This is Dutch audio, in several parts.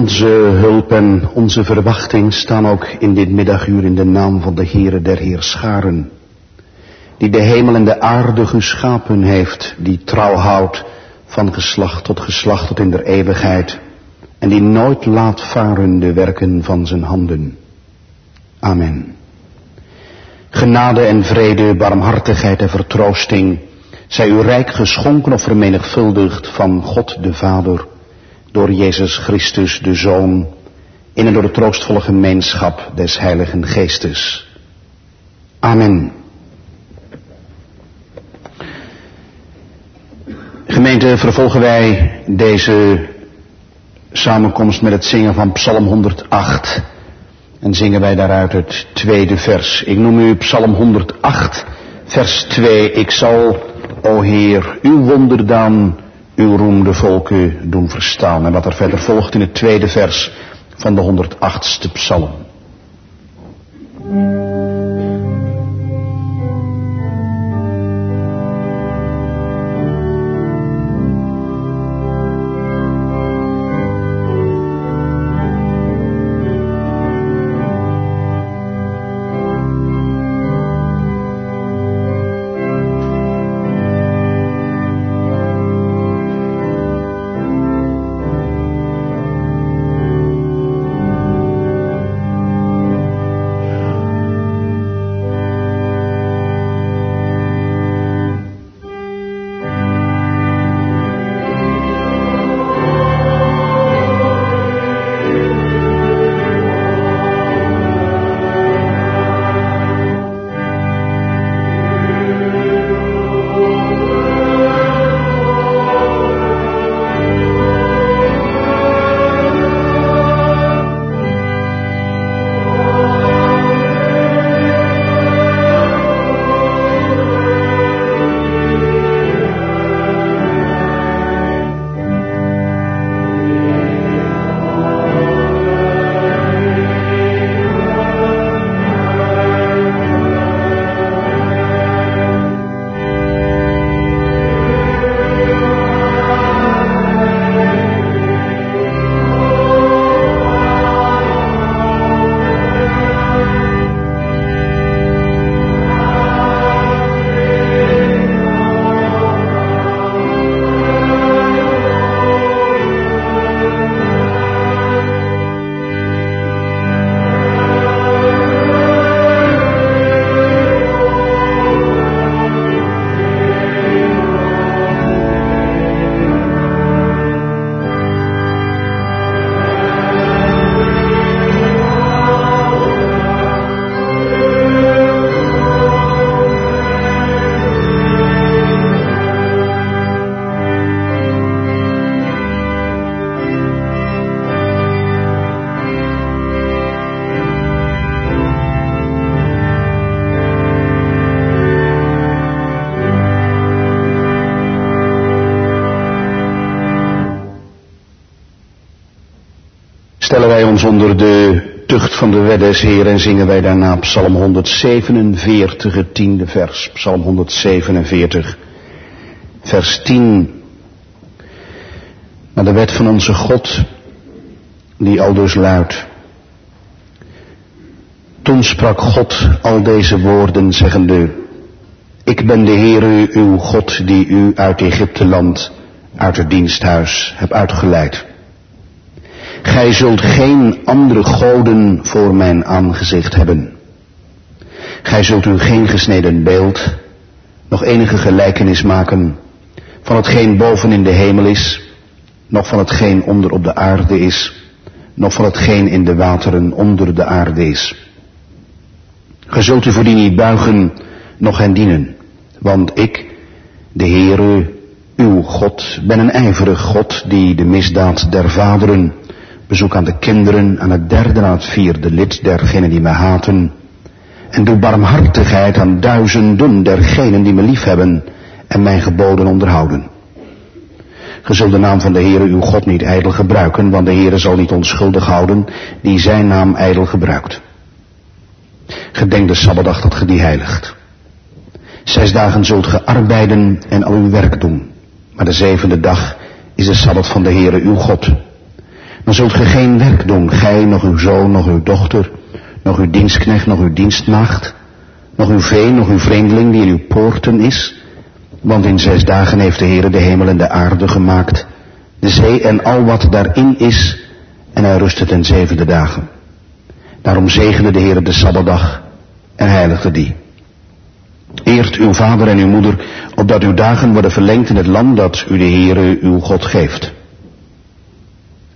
Onze hulp en onze verwachting staan ook in dit middaguur in de naam van de Heere der Heerscharen, die de hemel en de aarde geschapen heeft, die trouw houdt van geslacht tot geslacht tot in der eeuwigheid, en die nooit laat varen de werken van zijn handen. Amen. Genade en vrede, barmhartigheid en vertroosting, zij u rijk geschonken of vermenigvuldigd van God de Vader, door Jezus Christus de Zoon, in en door de troostvolle gemeenschap des Heiligen Geestes. Amen. Gemeente, vervolgen wij deze samenkomst met het zingen van Psalm 108. En zingen wij daaruit het tweede vers. Ik noem u Psalm 108, vers 2. Ik zal, o Heer, uw wonderdaan, uw roem de volken doen verstaan. En wat er verder volgt in het tweede vers van de 108ste Psalm. Des Heer en zingen wij daarna Psalm 147, het tiende vers. Psalm 147, vers 10. Naar de wet van onze God, die al dus luidt. Toen sprak God al deze woorden, zeggende, Ik ben de Heere, uw God, die u uit Egypte land, uit het diensthuis, heb uitgeleid. Gij zult geen andere goden voor mijn aangezicht hebben. Gij zult u geen gesneden beeld, nog enige gelijkenis maken van hetgeen boven in de hemel is, nog van hetgeen onder op de aarde is, nog van hetgeen in de wateren onder de aarde is. Gij zult u voor die niet buigen, nog hen dienen, want ik, de Heere, uw God, ben een ijverig God die de misdaad der vaderen bezoek aan de kinderen, aan het derde, aan het vierde lid dergenen die mij haten. En doe barmhartigheid aan duizenden dergenen die me liefhebben en mijn geboden onderhouden. Ge zult de naam van de Heere uw God niet ijdel gebruiken, want de Heere zal niet onschuldig houden die zijn naam ijdel gebruikt. Gedenk de Sabbatdag dat ge die heiligt. Zes dagen zult ge arbeiden en al uw werk doen, maar de zevende dag is de Sabbat van de Heere uw God. Dan zult ge geen werk doen, gij, nog uw zoon, nog uw dochter, nog uw dienstknecht, nog uw dienstmaagd, nog uw vee, nog uw vreemdeling die in uw poorten is. Want in zes dagen heeft de Heer de hemel en de aarde gemaakt, de zee en al wat daarin is, en hij rustte ten zevende dagen. Daarom zegende de Heer de Sabbatdag en heiligde die. Eert uw vader en uw moeder, opdat uw dagen worden verlengd in het land dat u de Heere uw God geeft.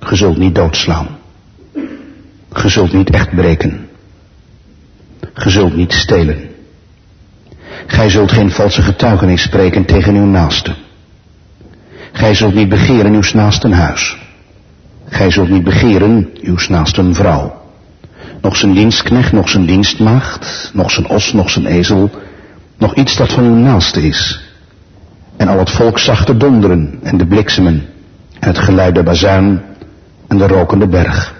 Ge zult niet doodslaan. Ge zult niet echt breken. Ge zult niet stelen. Gij zult geen valse getuigenis spreken tegen uw naaste. Gij zult niet begeren uw naasten huis. Gij zult niet begeren uw naasten vrouw. Nog zijn dienstknecht, nog zijn dienstmaagd, nog zijn os, nog zijn ezel, nog iets dat van uw naaste is. En al het volk zag de donderen en de bliksemen en het geluid der bazuin en de rokende berg.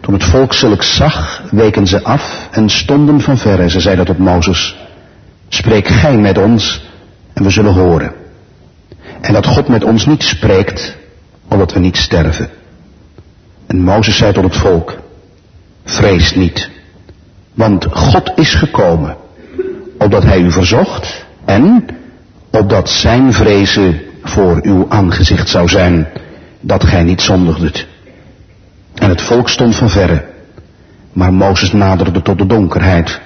Toen het volk zulks zag, weken ze af en stonden van verre. Ze zeiden tot Mozes, spreek gij met ons en we zullen horen. En dat God met ons niet spreekt, omdat we niet sterven. En Mozes zei tot het volk, vrees niet, want God is gekomen, opdat hij u verzocht en opdat zijn vrezen voor uw aangezicht zou zijn, dat gij niet zondigdet. En het volk stond van verre, maar Mozes naderde tot de donkerheid,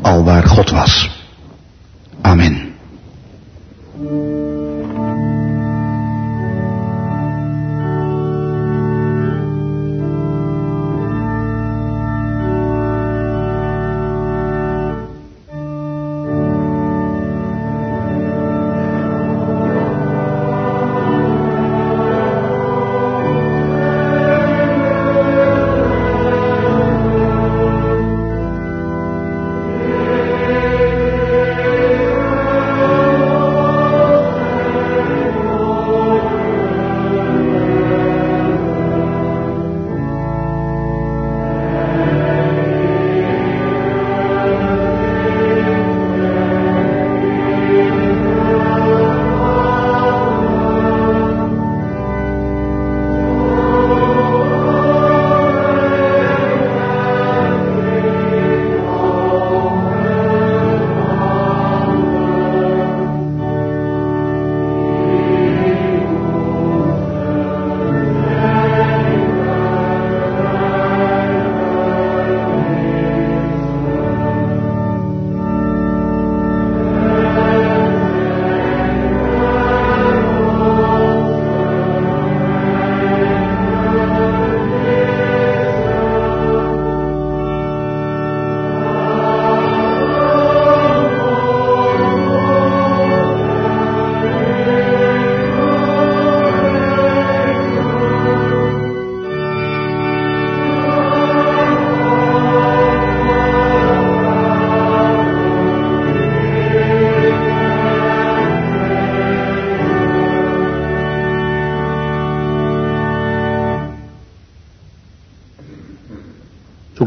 al waar God was. Amen.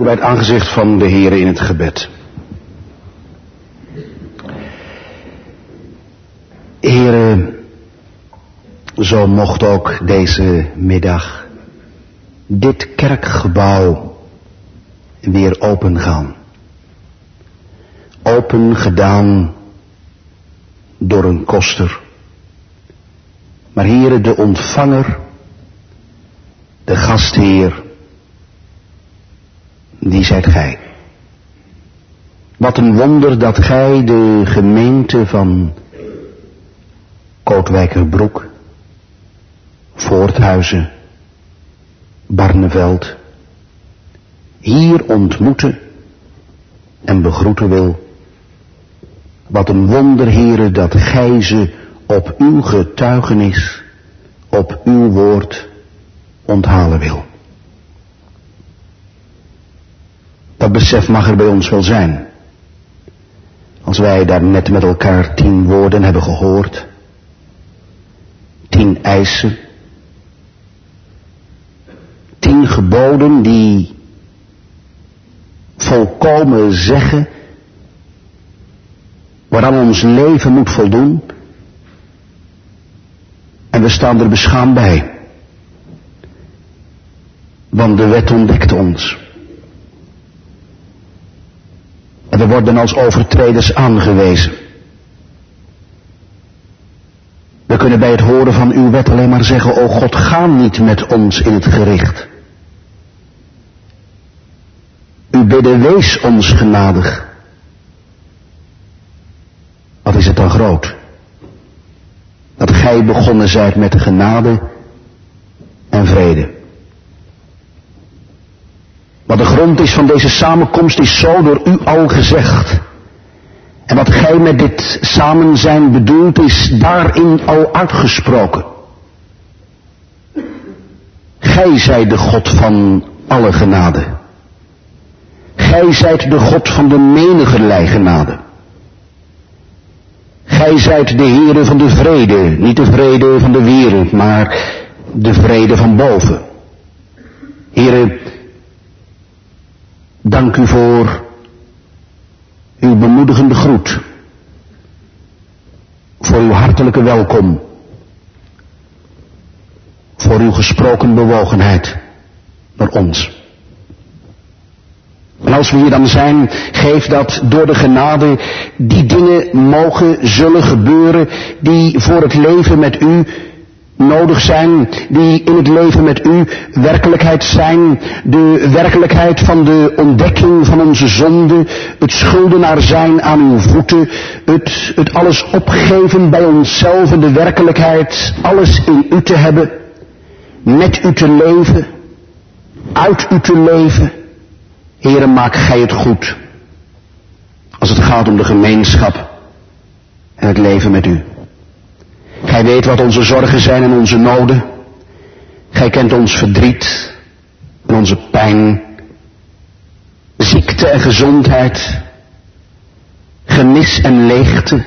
Bij het aangezicht van de Heer in het gebed. Heren, zo mocht ook deze middag dit kerkgebouw weer open gaan. Open gedaan door een koster. Maar heren, de ontvanger, de gastheer, die zijt gij. Wat een wonder dat gij de gemeente van Kootwijkerbroek, Voorthuizen, Barneveld, hier ontmoeten en begroeten wil. Wat een wonder, heren, dat gij ze op uw getuigenis, op uw woord onthalen wil. Dat besef mag er bij ons wel zijn. Als wij daar net met elkaar tien woorden hebben gehoord, tien eisen, tien geboden die volkomen zeggen waaraan ons leven moet voldoen. En we staan er beschaamd bij. Want de wet ontdekt ons. En we worden als overtreders aangewezen. We kunnen bij het horen van uw wet alleen maar zeggen, o God, ga niet met ons in het gericht. U bidden, wees ons genadig. Wat is het dan groot? Dat gij begonnen zijt met de genade en vrede. Wat de grond is van deze samenkomst is zo door u al gezegd. En wat gij met dit samen zijn bedoelt is daarin al uitgesproken. Gij zijt de God van alle genade. Gij zijt de God van de menige genade. Gij zijt de Heere van de vrede, niet de vrede van de wereld, maar de vrede van boven. Heere, dank u voor uw bemoedigende groet, voor uw hartelijke welkom, voor uw gesproken bewogenheid naar ons. En als we hier dan zijn, geef dat door de genade. Die dingen mogen, zullen gebeuren die voor het leven met u nodig zijn, die in het leven met u werkelijkheid zijn, de werkelijkheid van de ontdekking van onze zonde, het schuldenaar zijn aan uw voeten, het, het alles opgeven bij onszelf, de werkelijkheid, alles in u te hebben, met u te leven, uit u te leven. Here, maak gij het goed. Als het gaat om de gemeenschap en het leven met u. Gij weet wat onze zorgen zijn en onze noden. Gij kent ons verdriet en onze pijn. Ziekte en gezondheid. Gemis en leegte.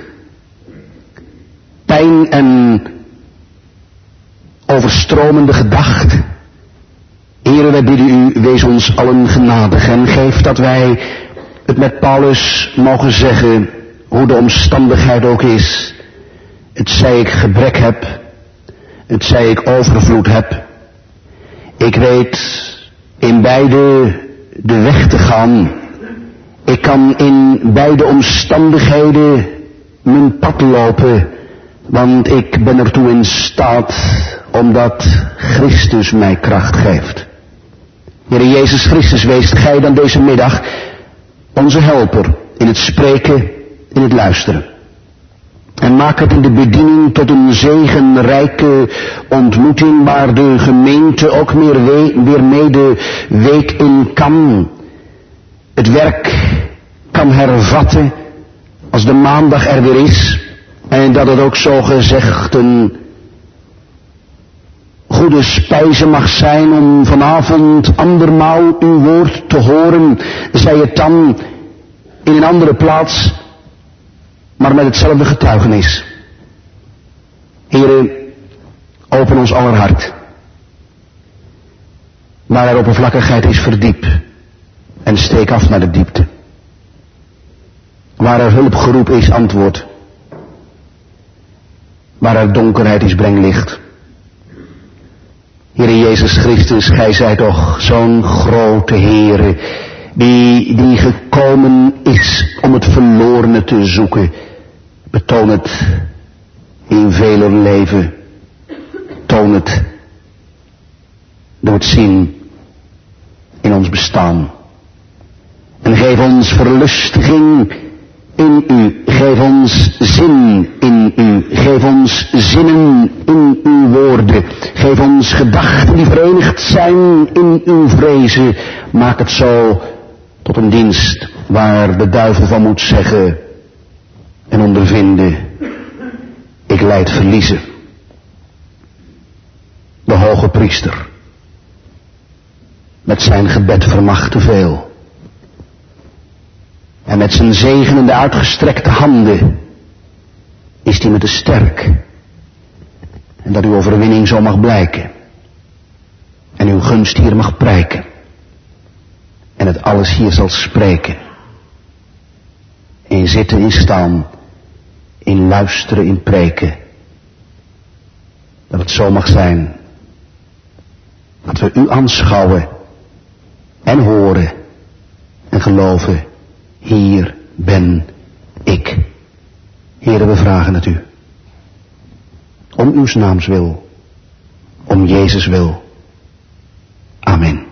Pijn en overstromende gedachten. Here, wij bidden u, wees ons allen genadig en geef dat wij het met Paulus mogen zeggen, hoe de omstandigheid ook is. Het zij ik gebrek heb, het zij ik overvloed heb. Ik weet in beide de weg te gaan. Ik kan in beide omstandigheden mijn pad lopen, want ik ben ertoe in staat omdat Christus mij kracht geeft. Heer Jezus Christus, wees gij dan deze middag onze helper in het spreken, in het luisteren. En maak het in de bediening tot een zegenrijke ontmoeting waar de gemeente ook meer weer mede week in kan. Het werk kan hervatten als de maandag er weer is. En dat het ook zo gezegd een goede spijze mag zijn om vanavond andermaal uw woord te horen. Zij het dan in een andere plaats maar met hetzelfde getuigenis. Heren, open ons aller hart. Waar er oppervlakkigheid is, verdiep. En steek af naar de diepte. Waar er hulpgeroep is, antwoord. Waar er donkerheid is, breng licht. Heere Jezus Christus, gij zijt toch zo'n grote Heere, die, die gekomen is om het verlorene te zoeken Betoon het in vele leven. Toon het door het zien in ons bestaan. En geef ons verlustiging in u. Geef ons zin in u. Geef ons zinnen in uw woorden. Geef ons gedachten die verenigd zijn in uw vrezen. Maak het zo tot een dienst waar de duivel van moet zeggen, en ondervinden, ik leid verliezen. De hoge priester, met zijn gebed vermacht te veel. En met zijn zegenende uitgestrekte handen is hij met de sterk. En dat uw overwinning zo mag blijken. En uw gunst hier mag prijken. En het alles hier zal spreken. In zitten, in staan in luisteren, in preken. Dat het zo mag zijn dat we u aanschouwen en horen en geloven, hier ben ik. Heren, we vragen het u. Om uw naams wil, om Jezus wil. Amen.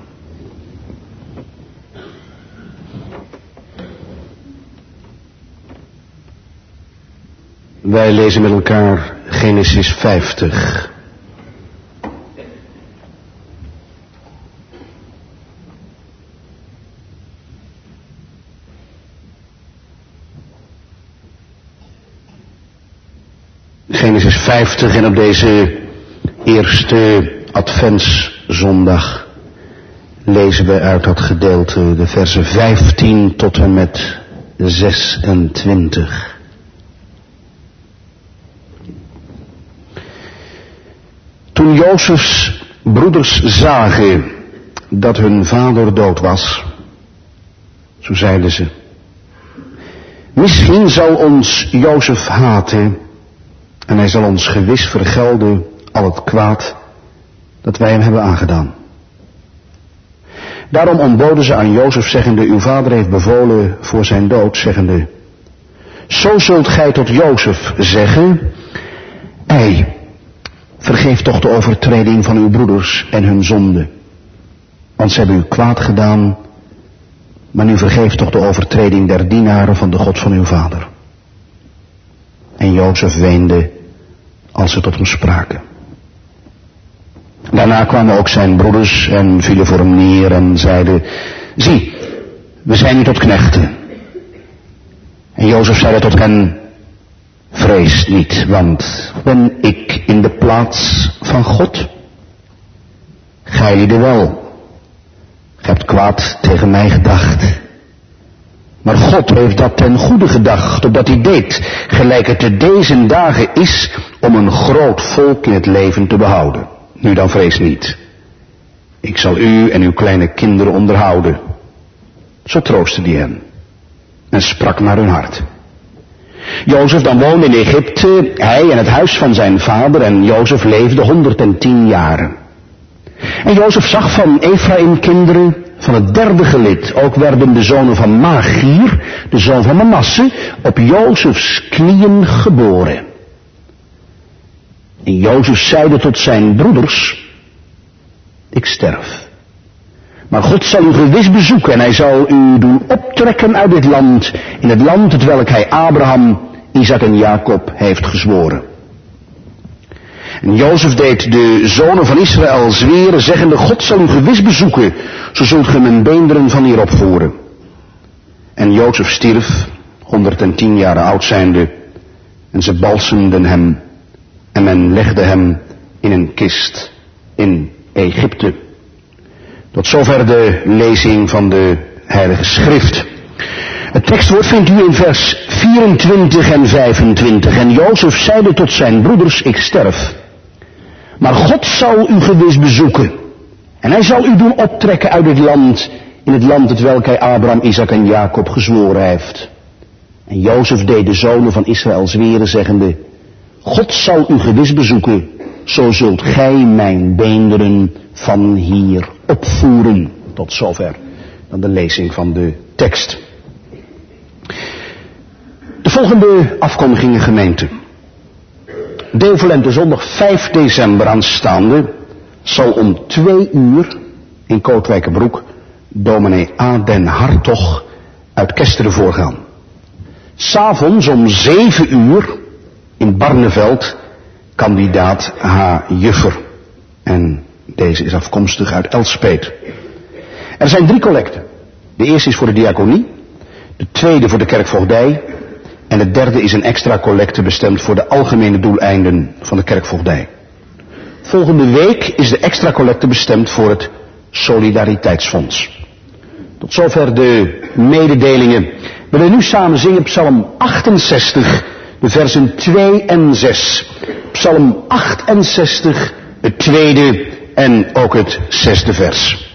Wij lezen met elkaar Genesis 50. Genesis 50 en op deze eerste adventszondag lezen we uit dat gedeelte de versen 15 tot en met 26. Toen Jozefs broeders zagen dat hun vader dood was, zo zeiden ze, misschien zal ons Jozef haten en hij zal ons gewis vergelden al het kwaad dat wij hem hebben aangedaan. Daarom ontboden ze aan Jozef, zeggende, uw vader heeft bevolen voor zijn dood, zeggende, zo zult gij tot Jozef zeggen, ei, vergeef toch de overtreding van uw broeders en hun zonde. Want ze hebben u kwaad gedaan, maar nu vergeeft toch de overtreding der dienaren van de God van uw vader. En Jozef weende als ze tot hem spraken. Daarna kwamen ook zijn broeders en vielen voor hem neer en zeiden, zie, we zijn nu tot knechten. En Jozef zeide tot hen, vrees niet, want ben ik in de plaats van God? Gij lieden wel, gij hebt kwaad tegen mij gedacht. Maar God heeft dat ten goede gedacht, opdat hij deed, gelijk het te deze dagen is, om een groot volk in het leven te behouden. Nu dan vrees niet. Ik zal u en uw kleine kinderen onderhouden. Zo troostte die hen en sprak naar hun hart. Jozef dan woonde in Egypte, hij en het huis van zijn vader, en Jozef leefde 110 jaren. En Jozef zag van Ephraim kinderen van het derde gelid. Ook werden de zonen van Magier, de zoon van Manasse, op Jozefs knieën geboren. En Jozef zeide tot zijn broeders, ik sterf. Maar God zal u gewis bezoeken en hij zal u doen optrekken uit dit land, in het land het welk hij Abraham, Isaac en Jacob heeft gezworen. En Jozef deed de zonen van Israël zweren, zeggende, God zal u gewis bezoeken, zo zult ge mijn beenderen van hier opvoeren. En Jozef stierf, 110 jaar oud zijnde, en ze balsemden hem, en men legde hem in een kist in Egypte. Tot zover de lezing van de Heilige Schrift. Het tekstwoord vindt u in vers 24 en 25. En Jozef zeide tot zijn broeders, ik sterf. Maar God zal u gewis bezoeken. En hij zal u doen optrekken uit het land, in het land het welk hij Abraham, Isaac en Jacob gezworen heeft. En Jozef deed de zonen van Israël zweren, zeggende, God zal u gewis bezoeken, zo zult gij mijn beenderen van hier opvoeren. Tot zover dan de lezing van de tekst. De volgende afkondigingen gemeente. Deelverlente zondag 5 december aanstaande zal om twee uur in Kootwijkerbroek dominee A. den Hartog uit Kesteren voorgaan. S'avonds om zeven uur in Barneveld kandidaat H. Juffer. En deze is afkomstig uit Elspeet. Er zijn drie collecten. De eerste is voor de diaconie, de tweede voor de kerkvoogdij en de derde is een extra collecte bestemd voor de algemene doeleinden van de kerkvoogdij. Volgende week is de extra collecte bestemd voor het Solidariteitsfonds. Tot zover de mededelingen. We willen nu samen zingen Psalm 68, de versen 2 en 6. Psalm 68, het tweede en ook het zesde vers.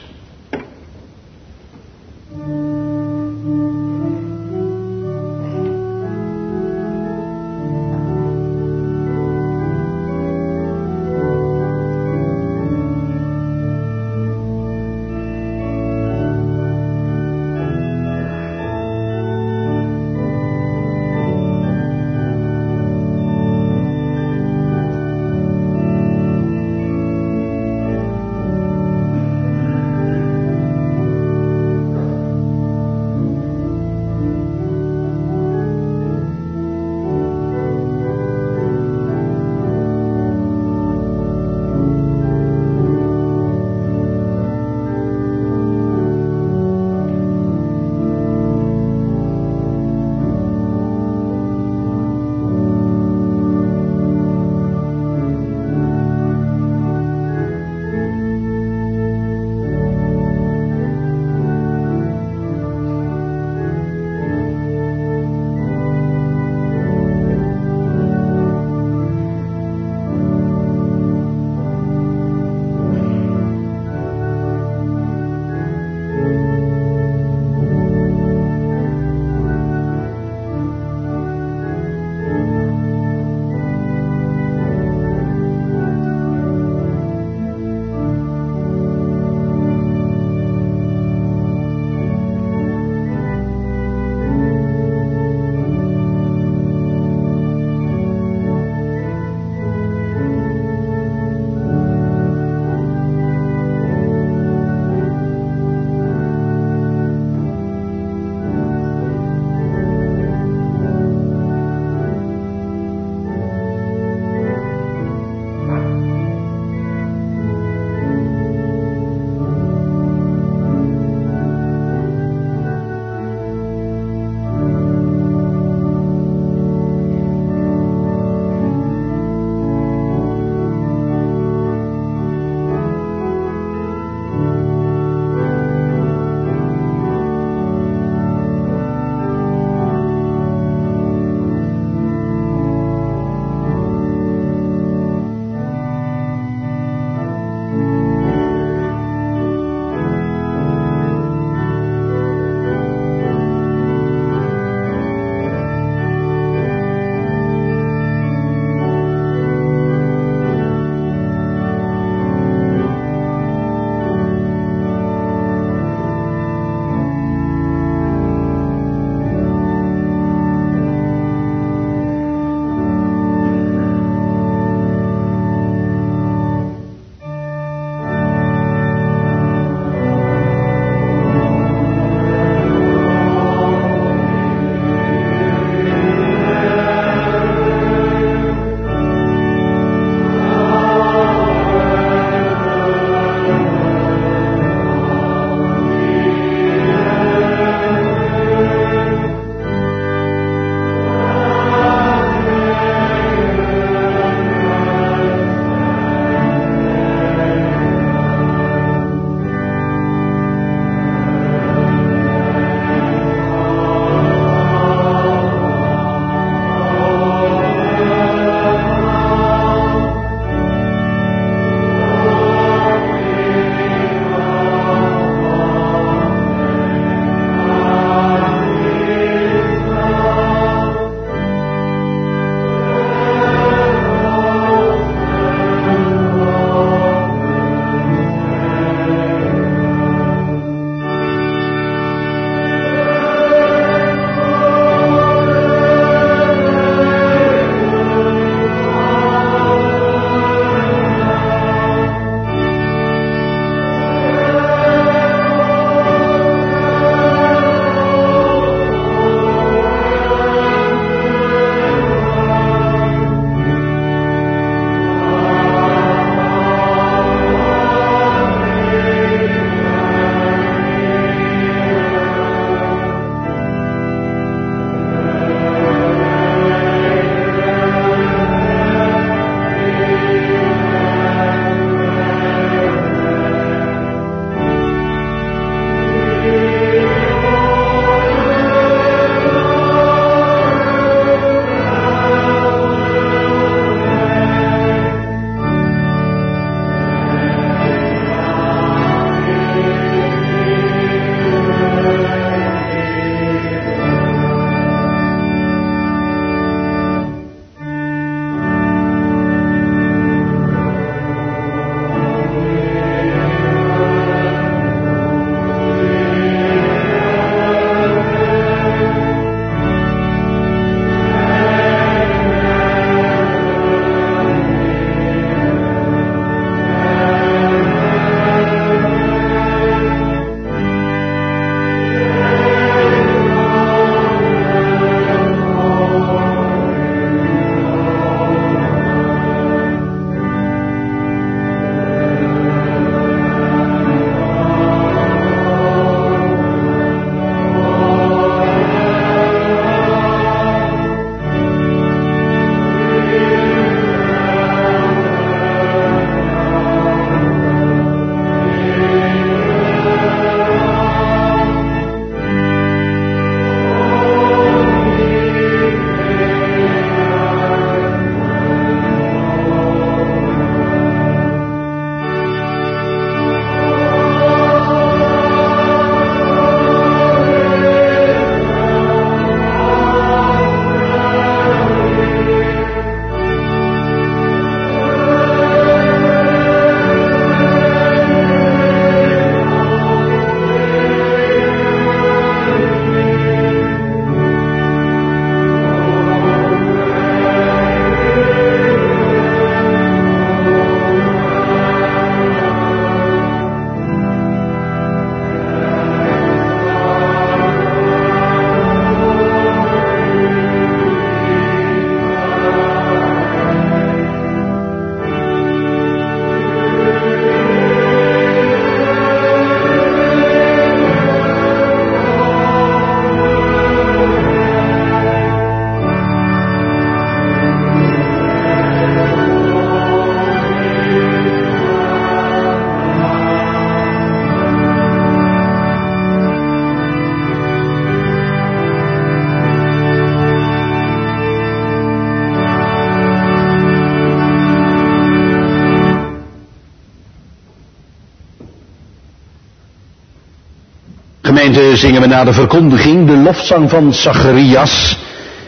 Zingen we na de verkondiging de lofzang van Zacharias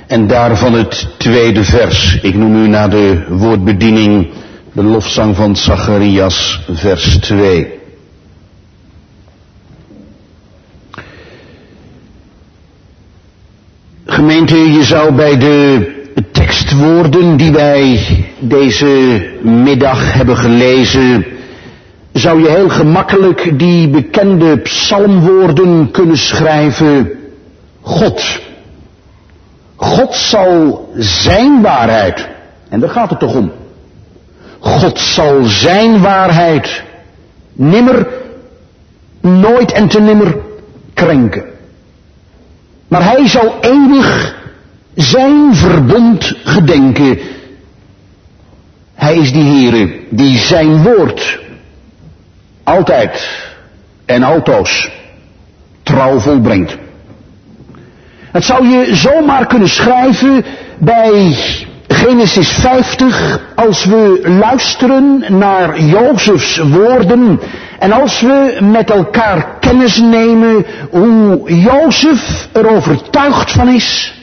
en daarvan het tweede vers. Ik noem u na de woordbediening de lofzang van Zacharias vers 2. Gemeente, je zou bij de tekstwoorden die wij deze middag hebben gelezen zou je heel gemakkelijk die bekende psalmwoorden kunnen schrijven. God. God zal zijn waarheid, en daar gaat het toch om. God zal zijn waarheid nimmer, nooit en te nimmer krenken. Maar hij zal eeuwig zijn verbond gedenken. Hij is die Heere die zijn woord altijd en altoos trouw volbrengt. Het zou je zomaar kunnen schrijven bij Genesis 50 als we luisteren naar Jozefs woorden en als we met elkaar kennis nemen hoe Jozef er overtuigd van is.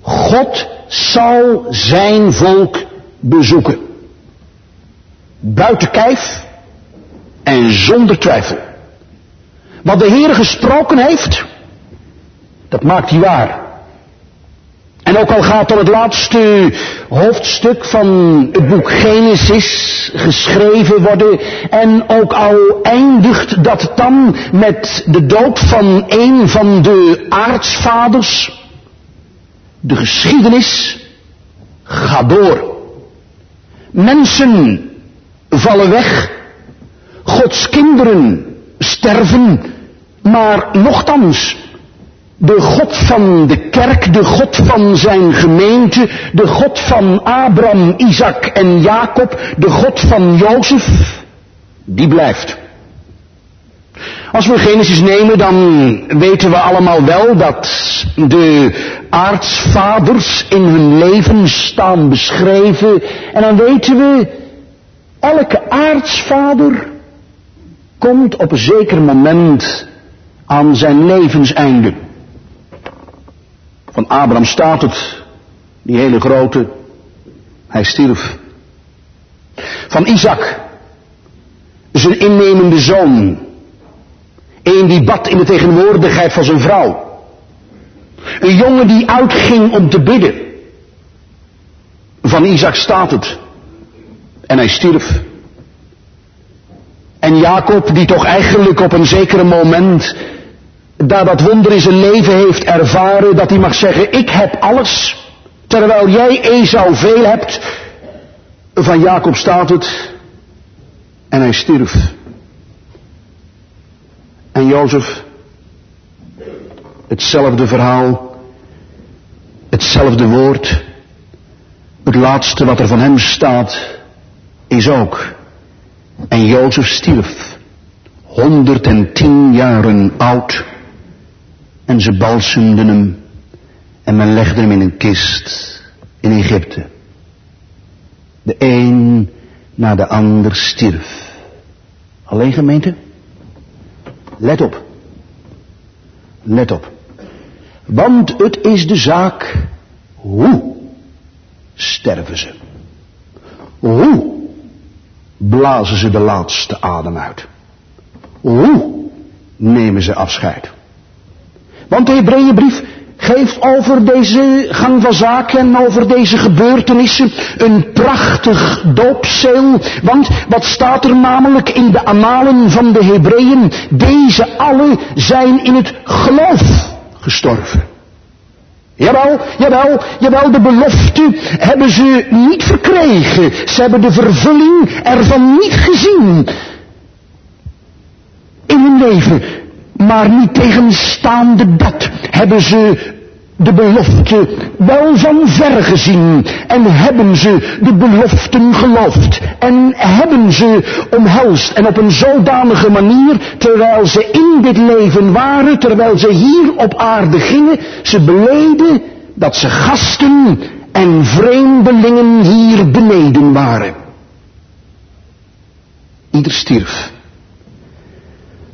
God zal zijn volk bezoeken. Buiten kijf en zonder twijfel. Wat de Heer gesproken heeft, dat maakt hij waar. En ook al gaat dan het laatste hoofdstuk van het boek Genesis geschreven worden en ook al eindigt dat dan met de dood van een van de aartsvaders, de geschiedenis gaat door. Mensen vallen weg Gods kinderen sterven, maar nochtans, de God van de kerk, de God van zijn gemeente, de God van Abraham, Isaac en Jacob, de God van Jozef, die blijft. Als we Genesis nemen, dan weten we allemaal wel dat de aartsvaders in hun leven staan beschreven. En dan weten we, elke aartsvader komt op een zeker moment aan zijn levenseinde. Van Abraham staat het, die hele grote, hij stierf. Van Isaac, zijn innemende zoon, een die bad in de tegenwoordigheid van zijn vrouw. Een jongen die uitging om te bidden. Van Isaac staat het. En hij stierf. En Jacob, die toch eigenlijk op een zeker moment, daar dat wonder in zijn leven heeft ervaren, dat hij mag zeggen, ik heb alles, terwijl jij Esau veel hebt. Van Jacob staat het, en hij stierf. En Jozef, hetzelfde verhaal, hetzelfde woord, het laatste wat er van hem staat, is ook en Jozef stierf, 110 jaren oud, en ze balsemden hem en men legde hem in een kist in Egypte. De een na de ander stierf. Alleen gemeente? Let op. Let op. Want het is de zaak, hoe sterven ze? Hoe blazen ze de laatste adem uit. Hoe nemen ze afscheid? Want de Hebreeënbrief geeft over deze gang van zaken en over deze gebeurtenissen een prachtig doopzeel. Want wat staat er namelijk in de analen van de Hebreeën? Deze allen zijn in het geloof gestorven. Jawel, jawel, jawel, de belofte hebben ze niet verkregen. Ze hebben de vervulling ervan niet gezien. In hun leven. Maar niet tegenstaande dat hebben ze de belofte wel van ver gezien en hebben ze de beloften geloofd en hebben ze omhelst en op een zodanige manier terwijl ze in dit leven waren, terwijl ze hier op aarde gingen, ze beleden dat ze gasten en vreemdelingen hier beneden waren. Ieder stierf.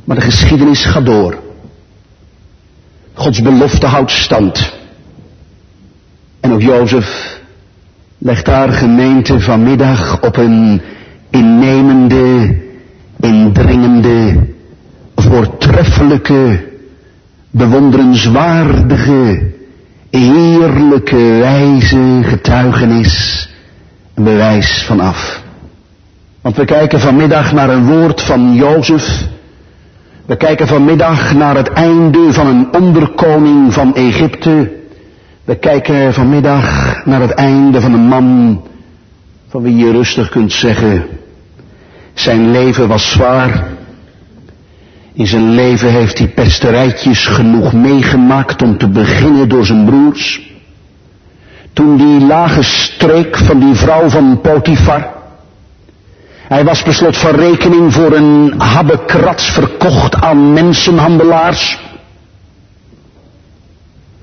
Maar de geschiedenis gaat door. Gods belofte houdt stand. En Jozef legt daar gemeente vanmiddag op een innemende, indringende, voortreffelijke, bewonderenswaardige, heerlijke wijze getuigenis een bewijs van af. Want we kijken vanmiddag naar een woord van Jozef. We kijken vanmiddag naar het einde van een onderkoning van Egypte. We kijken vanmiddag naar het einde van een man van wie je rustig kunt zeggen, zijn leven was zwaar. In zijn leven heeft hij pesterijtjes genoeg meegemaakt om te beginnen door zijn broers. Toen die lage streek van die vrouw van Potifar. Hij was beslot van rekening voor een habbekrats verkocht aan mensenhandelaars.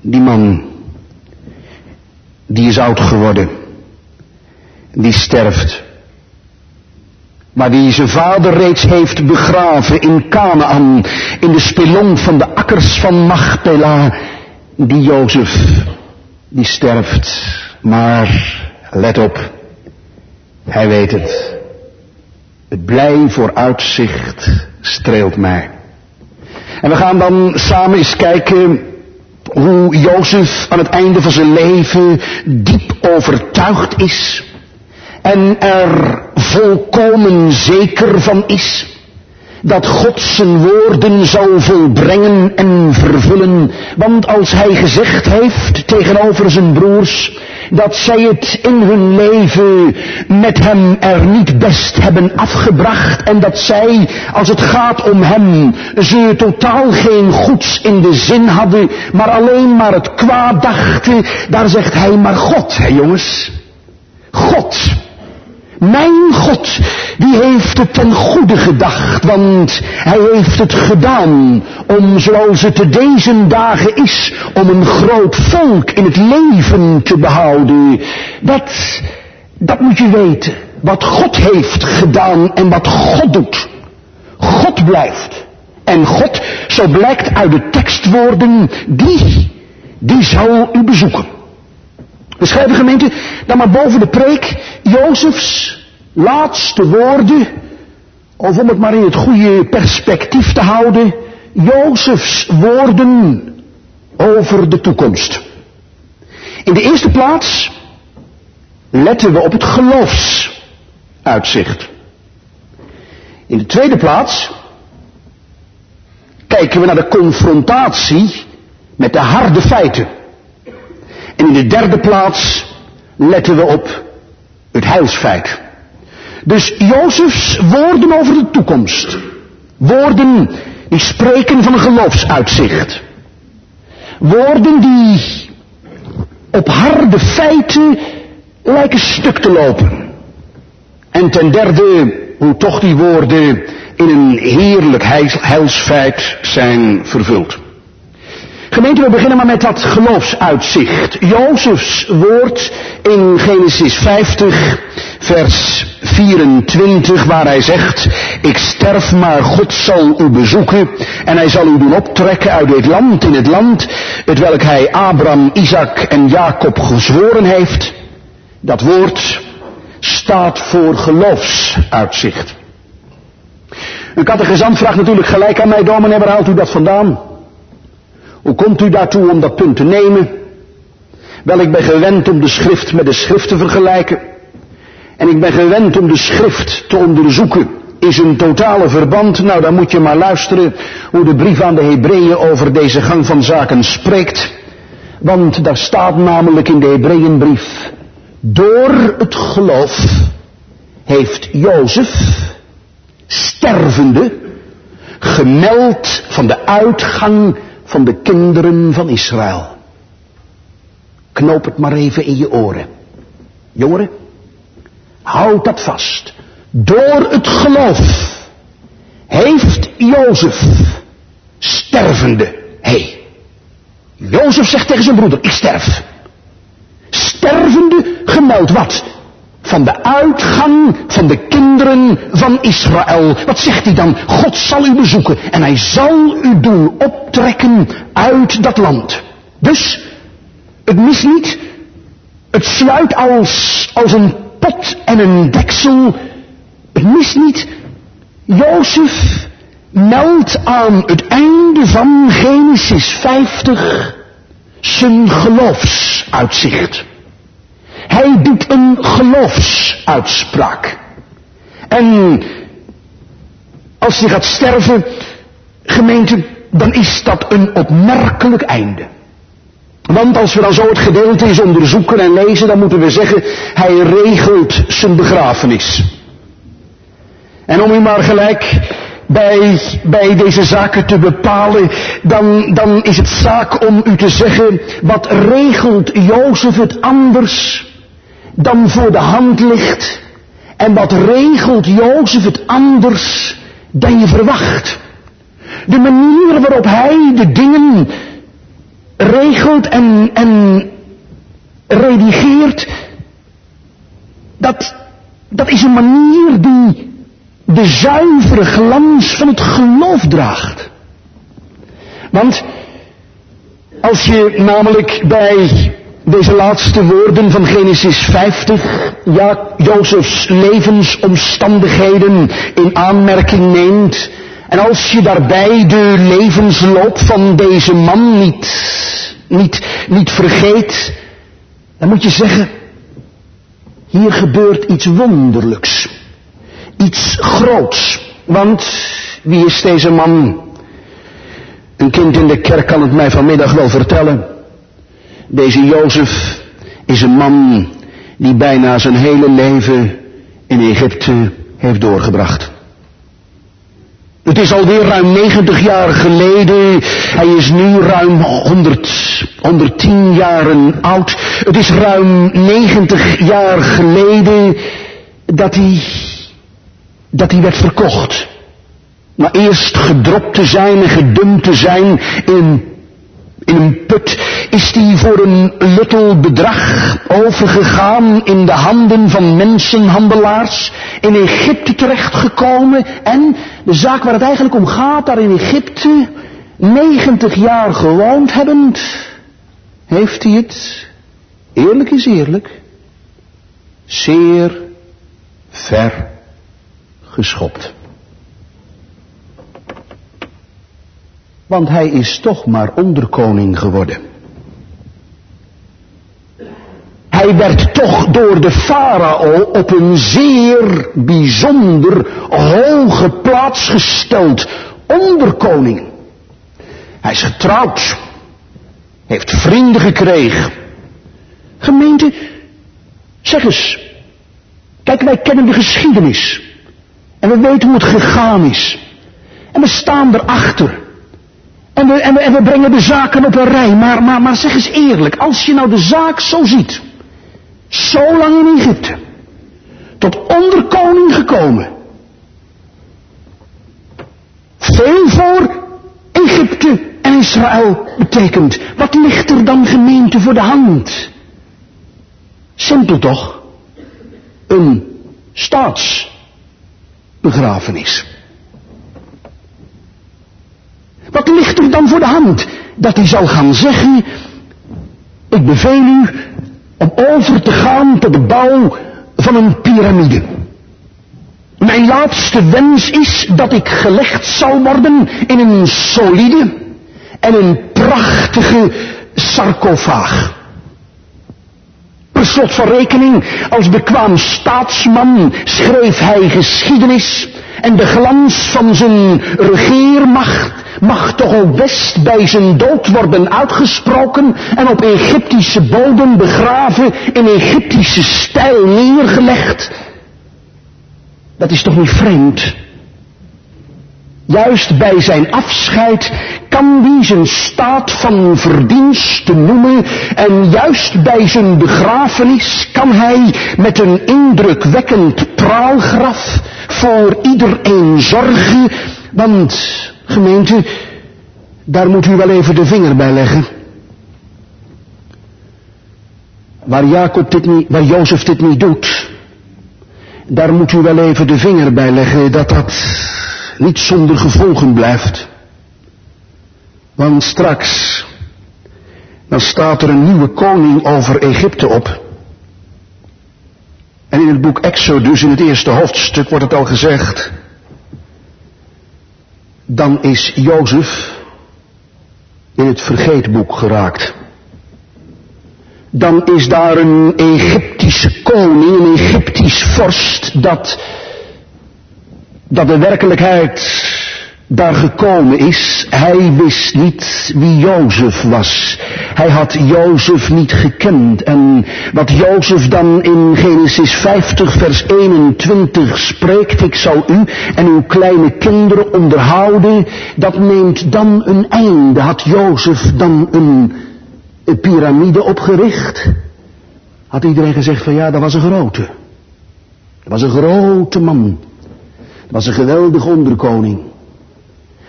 Die man, die is oud geworden. Die sterft. Maar die zijn vader reeds heeft begraven in Canaan, in de spelong van de akkers van Machpela, die Jozef, die sterft. Maar, let op, hij weet het. Het blij vooruitzicht streelt mij. En we gaan dan samen eens kijken hoe Jozef aan het einde van zijn leven diep overtuigd is en er volkomen zeker van is dat God zijn woorden zou volbrengen en vervullen. Want als hij gezegd heeft tegenover zijn broers dat zij het in hun leven met hem er niet best hebben afgebracht en dat zij, als het gaat om hem, ze totaal geen goeds in de zin hadden, maar alleen maar het kwaad dachten, daar zegt hij maar God, hè jongens. God mijn God, die heeft het ten goede gedacht, want hij heeft het gedaan om, zoals het te deze dagen is, om een groot volk in het leven te behouden. Dat, dat moet je weten. Wat God heeft gedaan en wat God doet. God blijft. En God, zo blijkt uit de tekstwoorden, die, die zal u bezoeken. We schrijven gemeente dan maar boven de preek Jozefs laatste woorden, of om het maar in het goede perspectief te houden, Jozefs woorden over de toekomst. In de eerste plaats letten we op het geloofsuitzicht. In de tweede plaats kijken we naar de confrontatie met de harde feiten. En in de derde plaats letten we op het heilsfeit. Dus Jozefs woorden over de toekomst. Woorden die spreken van een geloofsuitzicht. Woorden die op harde feiten lijken stuk te lopen. En ten derde, hoe toch die woorden in een heerlijk heilsfeit zijn vervuld. Gemeente, we beginnen maar met dat geloofsuitzicht. Jozefs woord in Genesis 50, vers 24, waar hij zegt, ik sterf, maar God zal u bezoeken en hij zal u doen optrekken uit dit land in het land, het welk hij Abraham, Isaac en Jacob gezworen heeft. Dat woord staat voor geloofsuitzicht. Een catechizant vraagt natuurlijk gelijk aan mij, dominee, waar haalt u dat vandaan? Hoe komt u daartoe om dat punt te nemen? Wel, ik ben gewend om de schrift met de schrift te vergelijken. En ik ben gewend om de schrift te onderzoeken. Is een totale verband? Nou, dan moet je maar luisteren hoe de brief aan de Hebreeën over deze gang van zaken spreekt. Want daar staat namelijk in de Hebreeënbrief, door het geloof heeft Jozef, stervende, gemeld van de uitgang van de kinderen van Israël. Knoop het maar even in je oren. Jongeren, houd dat vast. Door het geloof heeft Jozef stervende. Hé, hey, Jozef zegt tegen zijn broeder, ik sterf. Stervende gemeld wat? Van de uitgang van de kinderen van Israël. Wat zegt hij dan? God zal u bezoeken en hij zal u doen optrekken uit dat land. Dus, het mis niet, het sluit als, als een pot en een deksel. Het mis niet, Jozef meldt aan het einde van Genesis 50 zijn geloofsuitzicht. Hij doet een geloofsuitspraak. En als hij gaat sterven, gemeente, dan is dat een opmerkelijk einde. Want als we dan zo het gedeelte eens onderzoeken en lezen, dan moeten we zeggen, hij regelt zijn begrafenis. En om u maar gelijk bij, bij deze zaken te bepalen, dan, dan is het zaak om u te zeggen, wat regelt Jozef het anders dan voor de hand ligt? En wat regelt Jozef het anders dan je verwacht? De manier waarop hij de dingen regelt en, en redigeert, dat, dat is een manier die de zuivere glans van het geloof draagt. Want als je namelijk bij deze laatste woorden van Genesis 50, ja, Jozefs levensomstandigheden in aanmerking neemt, en als je daarbij de levensloop van deze man niet, niet, niet vergeet, dan moet je zeggen, hier gebeurt iets wonderlijks. Iets groots. Want wie is deze man? Een kind in de kerk kan het mij vanmiddag wel vertellen. Deze Jozef is een man die bijna zijn hele leven in Egypte heeft doorgebracht. Het is alweer ruim 90 jaar geleden. Hij is nu ruim 100, 110 jaren oud. Het is ruim 90 jaar geleden dat hij, dat hij werd verkocht. Maar eerst gedropt te zijn en gedumpt te zijn in in een put is die voor een luttel bedrag overgegaan in de handen van mensenhandelaars, in Egypte terechtgekomen en de zaak waar het eigenlijk om gaat, daar in Egypte, 90 jaar gewoond hebbend, heeft hij het, eerlijk is eerlijk, zeer ver geschopt. Want hij is toch maar onderkoning geworden. Hij werd toch door de farao op een zeer bijzonder hoge plaats gesteld. Onderkoning. Hij is getrouwd. Heeft vrienden gekregen. Gemeente, zeg eens. Kijk, wij kennen de geschiedenis. En we weten hoe het gegaan is. En we staan erachter. En we, en, we, en we brengen de zaken op een rij. Maar, maar, maar zeg eens eerlijk, als je nou de zaak zo ziet. Zo lang in Egypte. Tot onderkoning gekomen. Veel voor Egypte en Israël betekent. Wat ligt er dan gemeente voor de hand? Simpel toch? Een staatsbegrafenis. Wat ligt er dan voor de hand? Dat hij zal gaan zeggen, ik beveel u om over te gaan tot de bouw van een piramide. Mijn laatste wens is dat ik gelegd zal worden in een solide en een prachtige sarcofaag. Per slot van rekening, als bekwaam staatsman schreef hij geschiedenis en de glans van zijn regeermacht mag toch ook best bij zijn dood worden uitgesproken en op Egyptische bodem begraven, in Egyptische stijl neergelegd. Dat is toch niet vreemd? Juist bij zijn afscheid kan hij zijn staat van verdienste noemen en juist bij zijn begrafenis kan hij met een indrukwekkend praalgraf voor iedereen zorgen, want gemeente, daar moet u wel even de vinger bij leggen. Waar Jacob dit niet, waar Jozef dit niet doet, daar moet u wel even de vinger bij leggen dat dat niet zonder gevolgen blijft. Want straks, dan staat er een nieuwe koning over Egypte op. En in het boek Exodus, in het eerste hoofdstuk, wordt het al gezegd. Dan is Jozef in het vergeetboek geraakt. Dan is daar een Egyptische koning, een Egyptisch vorst, dat, dat de werkelijkheid daar gekomen is, hij wist niet wie Jozef was. Hij had Jozef niet gekend. En wat Jozef dan in Genesis 50 vers 21 spreekt, ik zal u en uw kleine kinderen onderhouden, dat neemt dan een einde. Had Jozef dan een, een piramide opgericht? Had iedereen gezegd van ja, dat was een grote. Dat was een grote man. Was een geweldig onderkoning.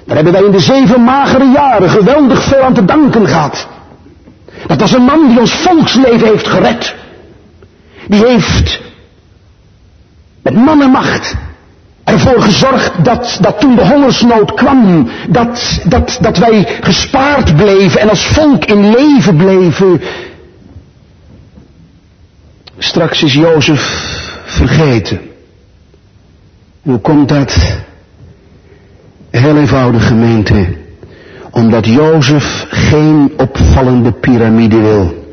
Daar hebben wij in de zeven magere jaren geweldig veel aan te danken gehad. Dat was een man die ons volksleven heeft gered. Die heeft met mannenmacht ervoor gezorgd dat, dat toen de hongersnood kwam, dat, dat, dat wij gespaard bleven en als volk in leven bleven. Straks is Jozef vergeten. Hoe komt dat? Heel eenvoudig gemeente. Omdat Jozef geen opvallende piramide wil.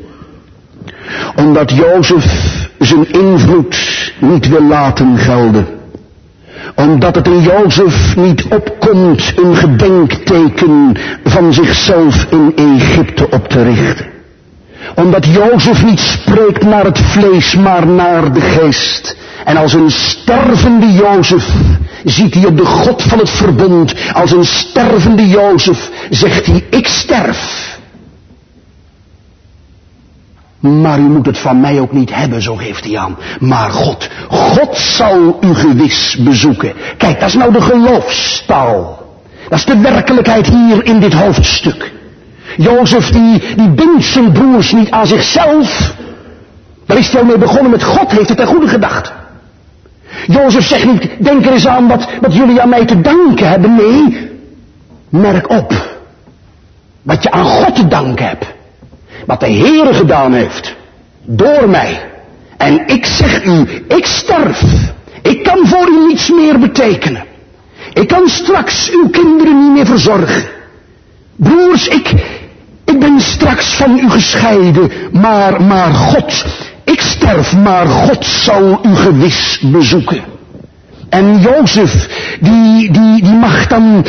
Omdat Jozef zijn invloed niet wil laten gelden. Omdat het in Jozef niet opkomt een gedenkteken van zichzelf in Egypte op te richten. Omdat Jozef niet spreekt naar het vlees, maar naar de geest. En als een stervende Jozef ziet hij op de God van het verbond. Als een stervende Jozef zegt hij, ik sterf. Maar u moet het van mij ook niet hebben, zo geeft hij aan. Maar God, God zal u gewis bezoeken. Kijk, dat is nou de geloofstaal. Dat is de werkelijkheid hier in dit hoofdstuk. Jozef die, die bindt zijn broers niet aan zichzelf. Daar is hij al mee begonnen met God heeft het ten goede gedacht. Jozef zegt niet, denk er eens aan wat, wat jullie aan mij te danken hebben. Nee, merk op wat je aan God te danken hebt. Wat de Heere gedaan heeft. Door mij. En ik zeg u, ik sterf. Ik kan voor u niets meer betekenen. Ik kan straks uw kinderen niet meer verzorgen. Broers, ik, ik ben straks van u gescheiden, maar, maar God, ik sterf, maar God zal u gewis bezoeken. En Jozef, die, die, die mag dan,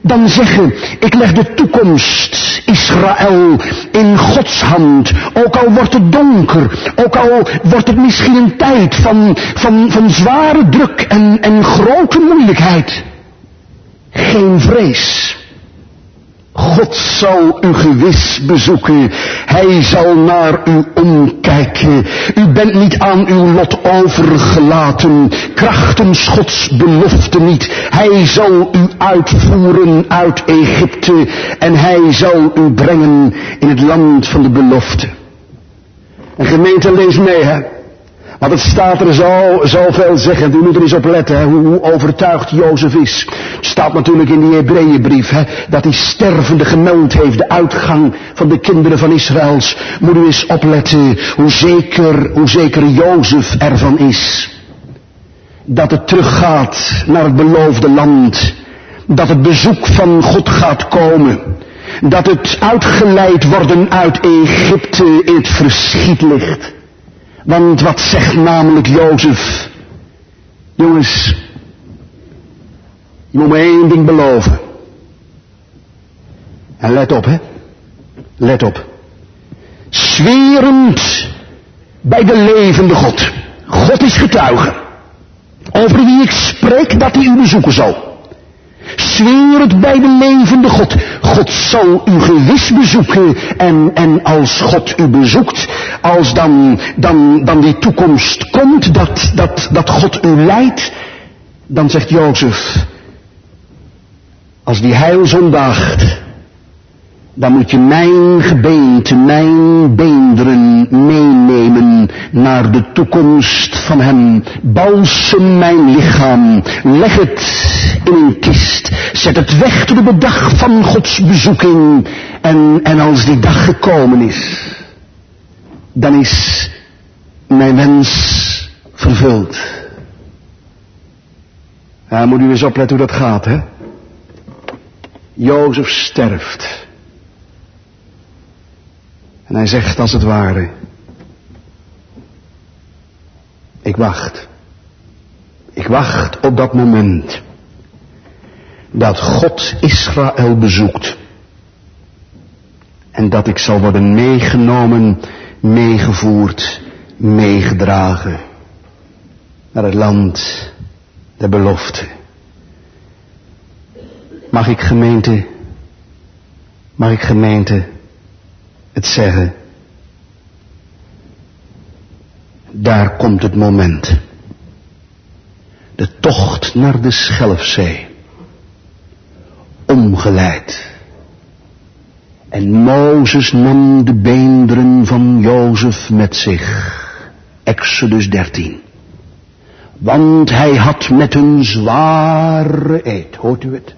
dan zeggen, ik leg de toekomst Israël in Gods hand. Ook al wordt het donker, ook al wordt het misschien een tijd van, van, van zware druk en, en grote moeilijkheid. Geen vrees. God zal u gewis bezoeken. Hij zal naar u omkijken. U bent niet aan uw lot overgelaten. Krachtens Gods belofte niet. Hij zal u uitvoeren uit Egypte. En hij zal u brengen in het land van de belofte. En gemeente, lees mee, hè. Want het staat er zo, zoveel zeggen. U moet er eens op letten hoe overtuigd Jozef is. Het staat natuurlijk in die Hebreeënbrief dat hij stervende gemeld heeft. De uitgang van de kinderen van Israëls. Moet u eens opletten hoe zeker, hoe zeker Jozef ervan is. Dat het teruggaat naar het beloofde land. Dat het bezoek van God gaat komen. Dat het uitgeleid worden uit Egypte in het verschiet ligt. Want wat zegt namelijk Jozef? Jongens, je moet me één ding beloven. En let op, hè. Let op. Zwerend bij de levende God. God is getuige. Over wie ik spreek dat hij u bezoeken zal. Zweer het bij de levende God. God zal u gewis bezoeken. En, en als God u bezoekt, als dan, dan, dan die toekomst komt, dat, dat, dat God u leidt, dan zegt Jozef, als die heil zondaagt, dan moet je mijn gebeente, mijn beenderen meenemen naar de toekomst van hem. Balsem mijn lichaam, leg het in een kist, zet het weg tot de dag van Gods bezoeking. En, en als die dag gekomen is, dan is mijn wens vervuld. Ja, moet u eens opletten hoe dat gaat, hè? Jozef sterft. En hij zegt als het ware, ik wacht. Ik wacht op dat moment dat God Israël bezoekt. En dat ik zal worden meegenomen, meegevoerd, meegedragen naar het land der belofte. Mag ik gemeente, mag ik gemeente het zeggen? Daar komt het moment. De tocht naar de Schelfzee. Omgeleid. En Mozes nam de beenderen van Jozef met zich. Exodus 13. Want hij had met een zware eed, hoort u het?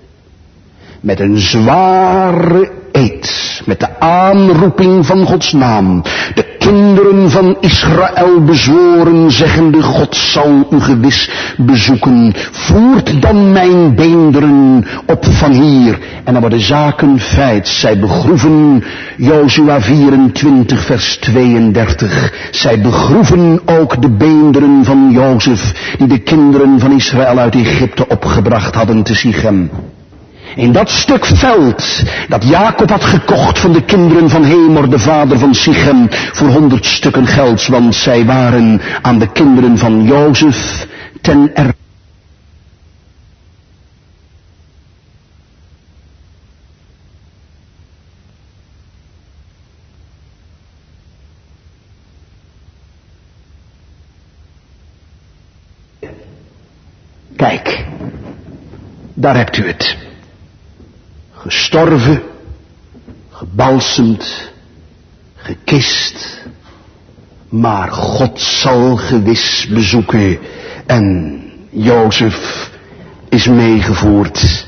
Met een zware eed, met de aanroeping van Gods naam, de kinderen van Israël bezworen, zeggende, God zal u gewis bezoeken. Voert dan mijn beenderen op van hier. En dan worden zaken feit. Zij begroeven, Jozua 24 vers 32. Zij begroeven ook de beenderen van Jozef, die de kinderen van Israël uit Egypte opgebracht hadden te Sichem. In dat stuk veld dat Jacob had gekocht van de kinderen van Hemor, de vader van Sichem, voor honderd stukken gelds, want zij waren aan de kinderen van Jozef ten er. Kijk, daar hebt u het gestorven, gebalsemd, gekist. Maar God zal gewis bezoeken en Jozef is meegevoerd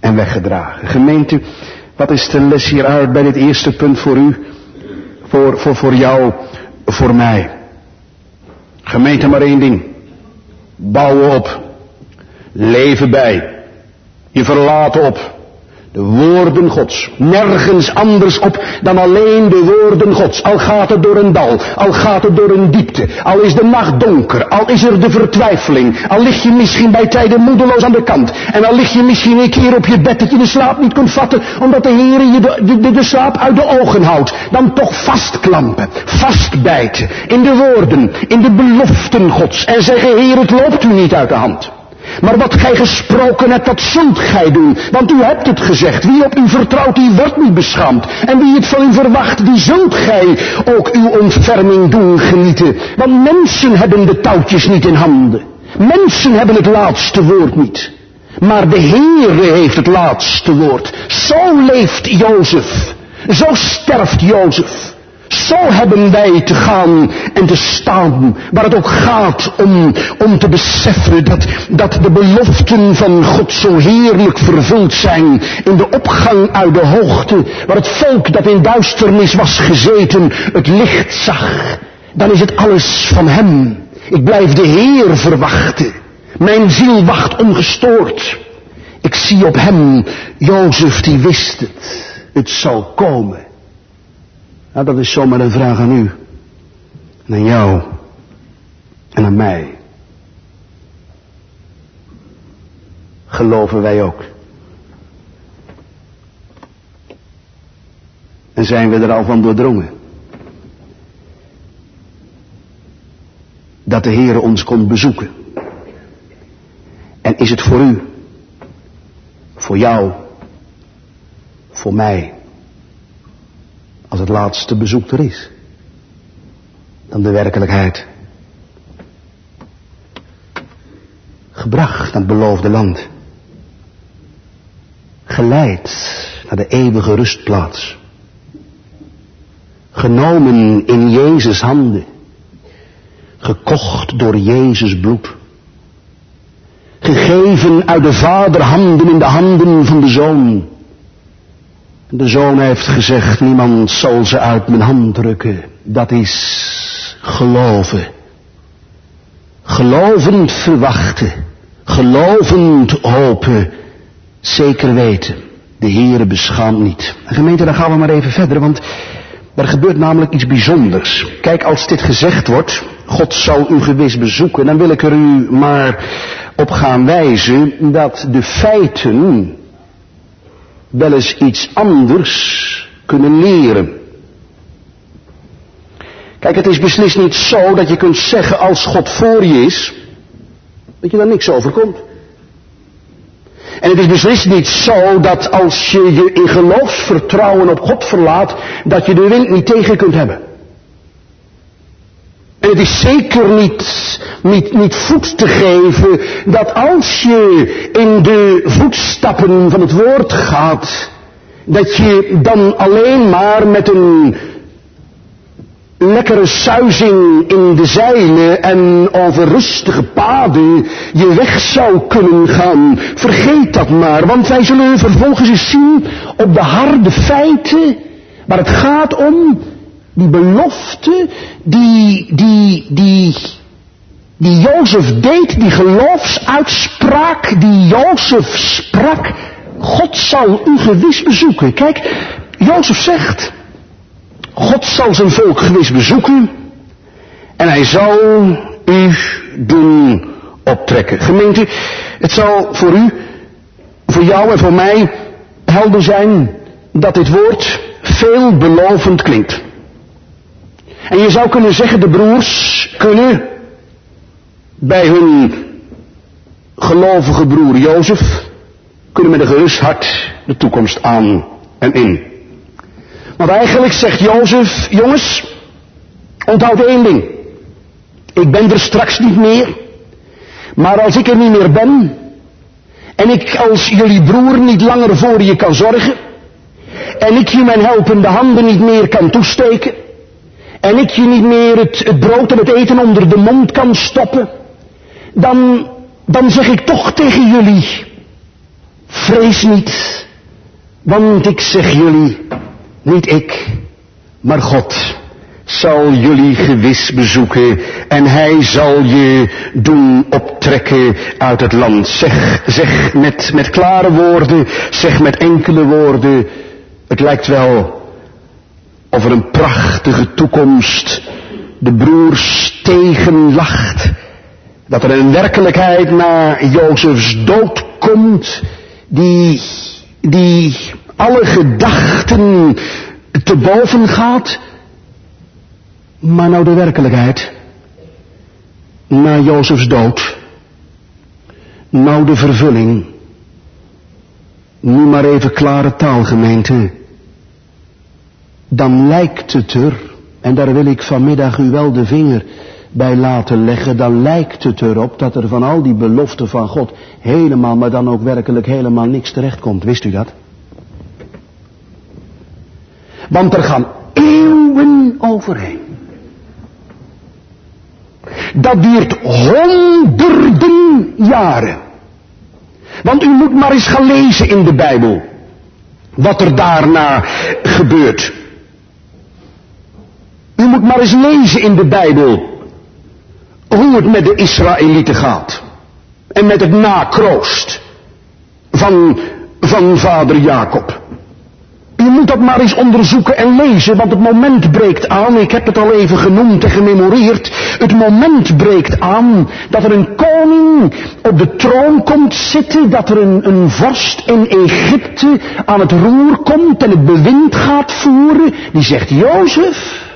en weggedragen. Gemeente, wat is de les hieruit bij dit eerste punt voor u, voor, voor, voor jou, voor mij? Gemeente maar één ding. Bouwen op. Leven bij. Je verlaten op. De woorden Gods. Nergens anders op dan alleen de woorden Gods. Al gaat het door een dal, al gaat het door een diepte, al is de nacht donker, al is er de vertwijfeling, al lig je misschien bij tijden moedeloos aan de kant, en al lig je misschien een keer op je bed dat je de slaap niet kunt vatten, omdat de Heer je de, de, de slaap uit de ogen houdt, dan toch vastklampen, vastbijten in de woorden, in de beloften Gods, en zeggen, Heer, het loopt u niet uit de hand. Maar wat gij gesproken hebt, dat zult gij doen. Want u hebt het gezegd. Wie op u vertrouwt, die wordt niet beschaamd. En wie het van u verwacht, die zult gij ook uw ontferming doen genieten. Want mensen hebben de touwtjes niet in handen. Mensen hebben het laatste woord niet. Maar de Heere heeft het laatste woord. Zo leeft Jozef. Zo sterft Jozef. Zo hebben wij te gaan en te staan, waar het ook gaat om, om te beseffen dat, dat de beloften van God zo heerlijk vervuld zijn in de opgang uit de hoogte, waar het volk dat in duisternis was gezeten het licht zag. Dan is het alles van Hem. Ik blijf de Heer verwachten. Mijn ziel wacht ongestoord. Ik zie op Hem, Jozef die wist het. Het zal komen. Nou, dat is zomaar een vraag aan u. En aan jou. En aan mij. Geloven wij ook. En zijn we er al van doordrongen? Dat de Heere ons komt bezoeken. En is het voor u, voor jou, voor mij, als het laatste bezoek er is, dan de werkelijkheid. Gebracht naar het beloofde land. Geleid naar de eeuwige rustplaats. Genomen in Jezus handen. Gekocht door Jezus bloed. Gegeven uit de vader handen in de handen van de zoon. De zoon heeft gezegd, niemand zal ze uit mijn hand drukken. Dat is geloven. Gelovend verwachten. Gelovend hopen. Zeker weten. De Heere beschaamt niet. En gemeente, dan gaan we maar even verder, want er gebeurt namelijk iets bijzonders. Kijk, als dit gezegd wordt, God zal u gewis bezoeken, dan wil ik er u maar op gaan wijzen dat de feiten wel eens iets anders kunnen leren. Kijk, het is beslist niet zo dat je kunt zeggen als God voor je is, dat je daar niks overkomt. En het is beslist niet zo dat als je je in geloofsvertrouwen op God verlaat, dat je de wind niet tegen kunt hebben. Het is zeker niet, niet, niet voet te geven dat als je in de voetstappen van het woord gaat, dat je dan alleen maar met een lekkere suizing in de zeilen en over rustige paden je weg zou kunnen gaan. Vergeet dat maar, want wij zullen vervolgens eens zien op de harde feiten waar het gaat om die belofte die, die, die, die Jozef deed, die geloofsuitspraak die Jozef sprak. God zal u gewis bezoeken. Kijk, Jozef zegt, God zal zijn volk gewis bezoeken en hij zal u doen optrekken. Gemeente, het zal voor u, voor jou en voor mij helder zijn dat dit woord veelbelovend klinkt. En je zou kunnen zeggen, de broers kunnen bij hun gelovige broer Jozef, kunnen met een gerust hart de toekomst aan en in. Want eigenlijk zegt Jozef, jongens, onthoud één ding. Ik ben er straks niet meer. Maar als ik er niet meer ben, en ik als jullie broer niet langer voor je kan zorgen, en ik je mijn helpende handen niet meer kan toesteken, en ik je niet meer het, brood en het eten onder de mond kan stoppen, dan, dan zeg ik toch tegen jullie, vrees niet, want ik zeg jullie, niet ik, maar God zal jullie gewis bezoeken en hij zal je doen optrekken uit het land. Zeg, zeg met, met klare woorden, zeg met enkele woorden, het lijkt wel of er een prachtige toekomst de broers tegenlacht. Dat er een werkelijkheid na Jozefs dood komt die, die alle gedachten te boven gaat. Maar nou de werkelijkheid. Na Jozefs dood. Nou de vervulling. Nu maar even klare taalgemeente dan lijkt het er, en daar wil ik vanmiddag u wel de vinger bij laten leggen, dan lijkt het erop dat er van al die beloften van God helemaal, maar dan ook werkelijk helemaal niks terechtkomt. Wist u dat? Want er gaan eeuwen overheen. Dat duurt honderden jaren. Want u moet maar eens gaan lezen in de Bijbel. Wat er daarna gebeurt. U moet maar eens lezen in de Bijbel hoe het met de Israëlieten gaat. En met het nakroost van, van vader Jacob. U moet dat maar eens onderzoeken en lezen, want het moment breekt aan, ik heb het al even genoemd en gememoreerd, het moment breekt aan dat er een koning op de troon komt zitten, dat er een, een vorst in Egypte aan het roer komt en het bewind gaat voeren, die zegt, Jozef,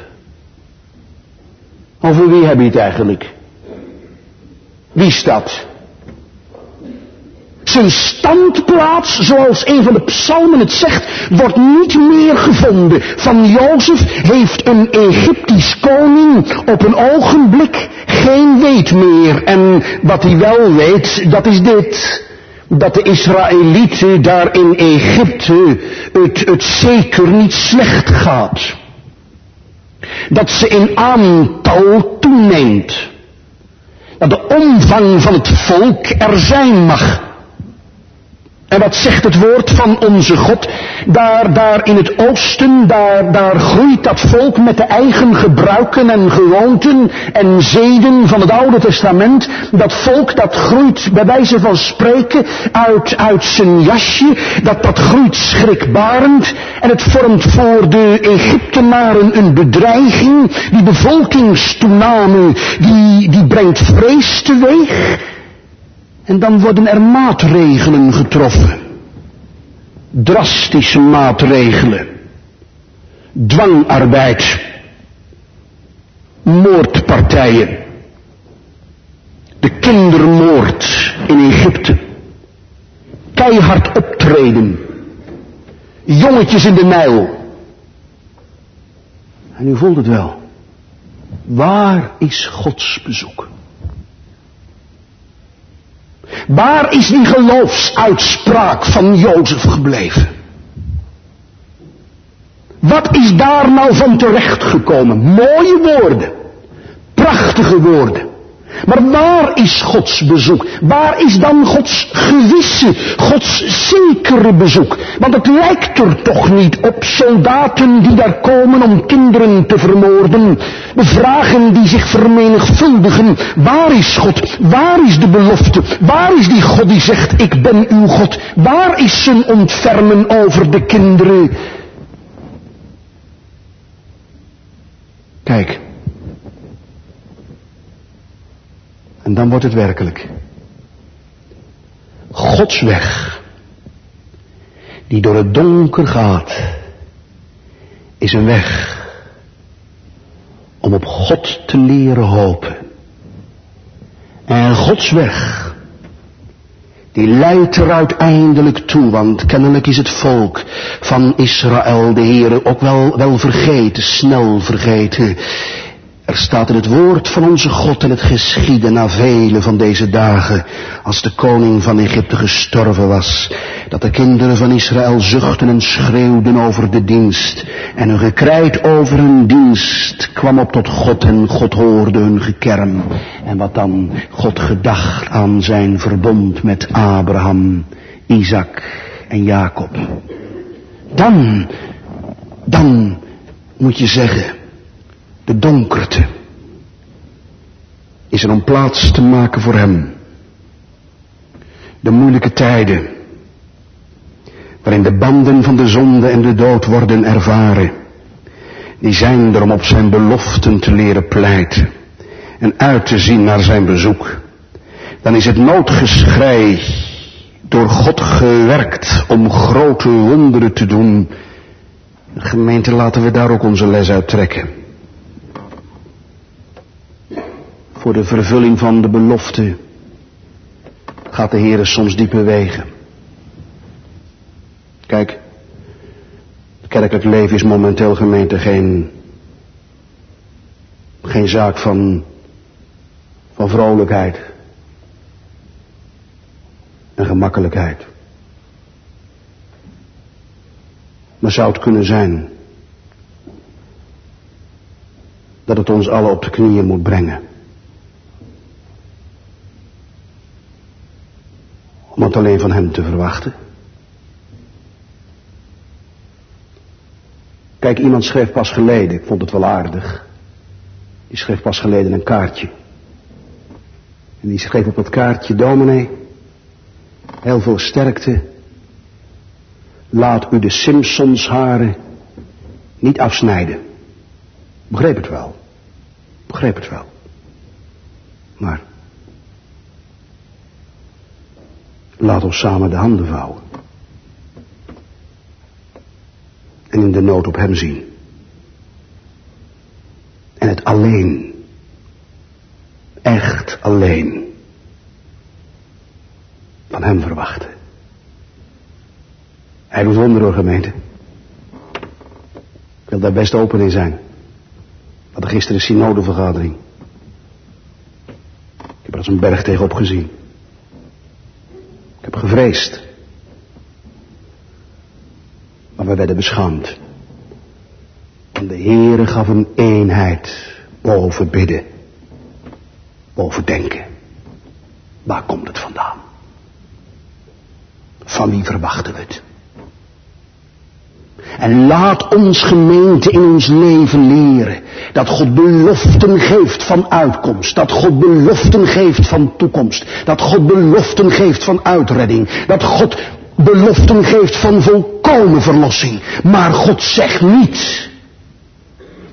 over wie heb je het eigenlijk? Wie is dat? Zijn standplaats, zoals een van de psalmen het zegt, wordt niet meer gevonden. Van Jozef heeft een Egyptisch koning op een ogenblik geen weet meer. En wat hij wel weet, dat is dit. dat de Israëlieten daar in Egypte het, het zeker niet slecht gaat. Dat ze in aantal toeneemt. Dat de omvang van het volk er zijn mag. En wat zegt het woord van onze God? Daar, daar in het oosten, daar, daar groeit dat volk met de eigen gebruiken en gewoonten en zeden van het Oude Testament. Dat volk dat groeit bij wijze van spreken uit, uit zijn jasje. Dat, dat groeit schrikbarend. En het vormt voor de Egyptenaren een bedreiging. Die bevolkingstoename, die, die brengt vrees teweeg. En dan worden er maatregelen getroffen. Drastische maatregelen. Dwangarbeid. Moordpartijen. De kindermoord in Egypte. Keihard optreden. Jongetjes in de Nijl. En u voelt het wel. Waar is Gods bezoek? Waar is die geloofsuitspraak van Jozef gebleven? Wat is daar nou van terechtgekomen? Mooie woorden. Prachtige woorden. Maar waar is Gods bezoek? Waar is dan Gods gewisse, Gods zekere bezoek? Want het lijkt er toch niet op soldaten die daar komen om kinderen te vermoorden. De vragen die zich vermenigvuldigen. Waar is God? Waar is de belofte? Waar is die God die zegt, ik ben uw God? Waar is zijn ontfermen over de kinderen? Kijk. En dan wordt het werkelijk. Gods weg, die door het donker gaat, is een weg om op God te leren hopen. En Gods weg, die leidt er uiteindelijk toe, want kennelijk is het volk van Israël, de Heere, ook wel, wel vergeten, snel vergeten. Er staat in het woord van onze God en het geschieden na vele van deze dagen, als de koning van Egypte gestorven was, dat de kinderen van Israël zuchten en schreeuwden over de dienst, en hun gekrijt over hun dienst kwam op tot God en God hoorde hun gekerm. En wat dan? God gedacht aan zijn verbond met Abraham, Isaac en Jacob. Dan, dan moet je zeggen, de donkerte is er om plaats te maken voor hem. De moeilijke tijden, waarin de banden van de zonde en de dood worden ervaren, die zijn er om op zijn beloften te leren pleiten en uit te zien naar zijn bezoek. Dan is het noodgeschrei door God gewerkt om grote wonderen te doen. Gemeente, laten we daar ook onze les uit trekken. Voor de vervulling van de belofte gaat de Heer soms diep bewegen. Kijk, het kerkelijk leven is momenteel gemeente geen, geen zaak van, van vrolijkheid en gemakkelijkheid. Maar zou het kunnen zijn dat het ons alle op de knieën moet brengen? Om het alleen van hem te verwachten. Kijk, iemand schreef pas geleden, ik vond het wel aardig. Die schreef pas geleden een kaartje. En die schreef op dat kaartje, dominee, heel veel sterkte. Laat u de Simpsons haren niet afsnijden. Begreep het wel. Begreep het wel. Maar Laat ons samen de handen vouwen. En in de nood op hem zien. En het alleen. Echt alleen. Van hem verwachten. Hij doet wonderen, gemeente. Ik wil daar best open in zijn. We hadden gisteren een synodevergadering. Ik heb er als een berg tegenop gezien gevreesd. Maar we werden beschaamd. En de Heere gaf een eenheid boven bidden, boven denken. Waar komt het vandaan? Van wie verwachten we het? En laat ons gemeente in ons leven leren dat God beloften geeft van uitkomst, dat God beloften geeft van toekomst, dat God beloften geeft van uitredding, dat God beloften geeft van volkomen verlossing. Maar God zegt niet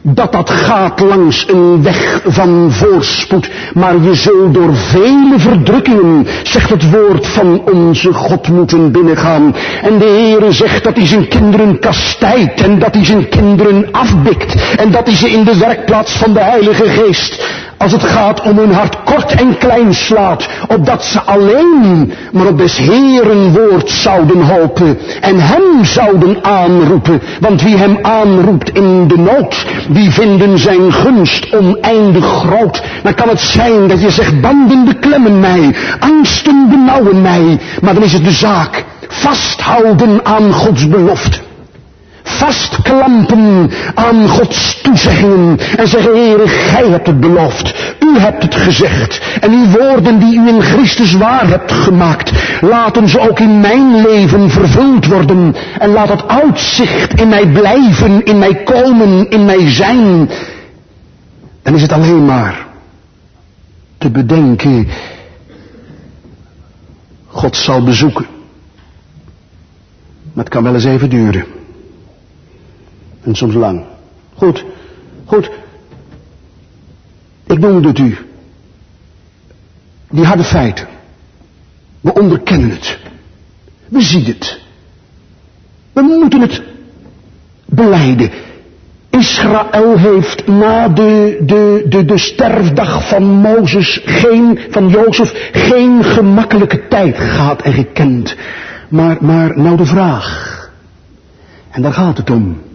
dat dat gaat langs een weg van voorspoed, maar je zult door vele verdrukkingen, zegt het woord van onze God, moeten binnengaan. En de Heere zegt dat hij zijn kinderen kastijdt en dat hij zijn kinderen afbikt en dat hij ze in de werkplaats van de Heilige Geest als het gaat om hun hart kort en klein slaat, opdat ze alleen maar op des Heeren woord zouden hopen en hem zouden aanroepen. Want wie hem aanroept in de nood, die vinden zijn gunst oneindig groot. Dan kan het zijn dat je zegt, banden beklemmen mij, angsten benauwen mij, maar dan is het de zaak vasthouden aan Gods belofte vastklampen aan Gods toezeggingen en zeggen, Heere, gij hebt het beloofd, u hebt het gezegd en uw woorden die u in Christus waar hebt gemaakt, laten ze ook in mijn leven vervuld worden en laat het uitzicht in mij blijven, in mij komen, in mij zijn. Dan is het alleen maar te bedenken, God zal bezoeken. Maar het kan wel eens even duren. En soms lang. Goed, goed. Ik noemde het u. Die harde feiten. We onderkennen het. We zien het. We moeten het beleiden. Israël heeft na de, de, de, de sterfdag van Mozes geen, van Jozef, geen gemakkelijke tijd gehad en gekend. Maar, maar nou de vraag. En daar gaat het om.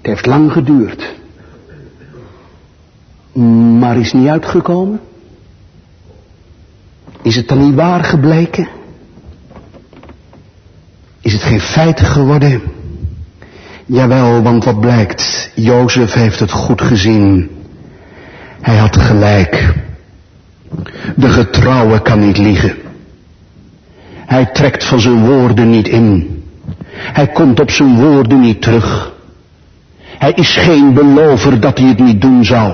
Het heeft lang geduurd. Maar is niet uitgekomen? Is het dan niet waar gebleken? Is het geen feit geworden? Jawel, want wat blijkt? Jozef heeft het goed gezien. Hij had gelijk. De getrouwe kan niet liegen. Hij trekt van zijn woorden niet in. Hij komt op zijn woorden niet terug. Hij is geen belover dat hij het niet doen zou.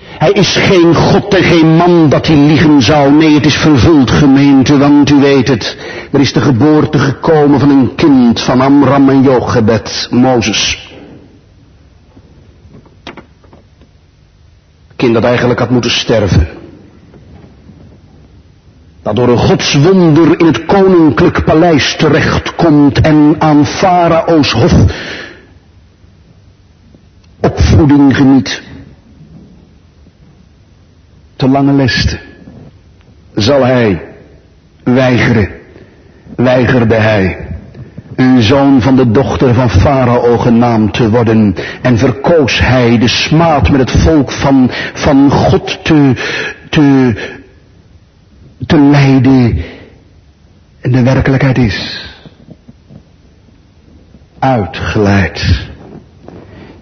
Hij is geen God en geen man dat hij liegen zou. Nee, het is vervuld gemeente, want u weet het. Er is de geboorte gekomen van een kind van Amram en Jochebed, Mozes. Kind dat eigenlijk had moeten sterven. Dat door een godswonder in het koninklijk paleis terechtkomt en aan Farao's hof opvoeding geniet. Te lange leste zal hij weigeren, weigerde hij een zoon van de dochter van Farao genaamd te worden. En verkoos hij de smaad met het volk van, van God te, te, te leiden. En de werkelijkheid is uitgeleid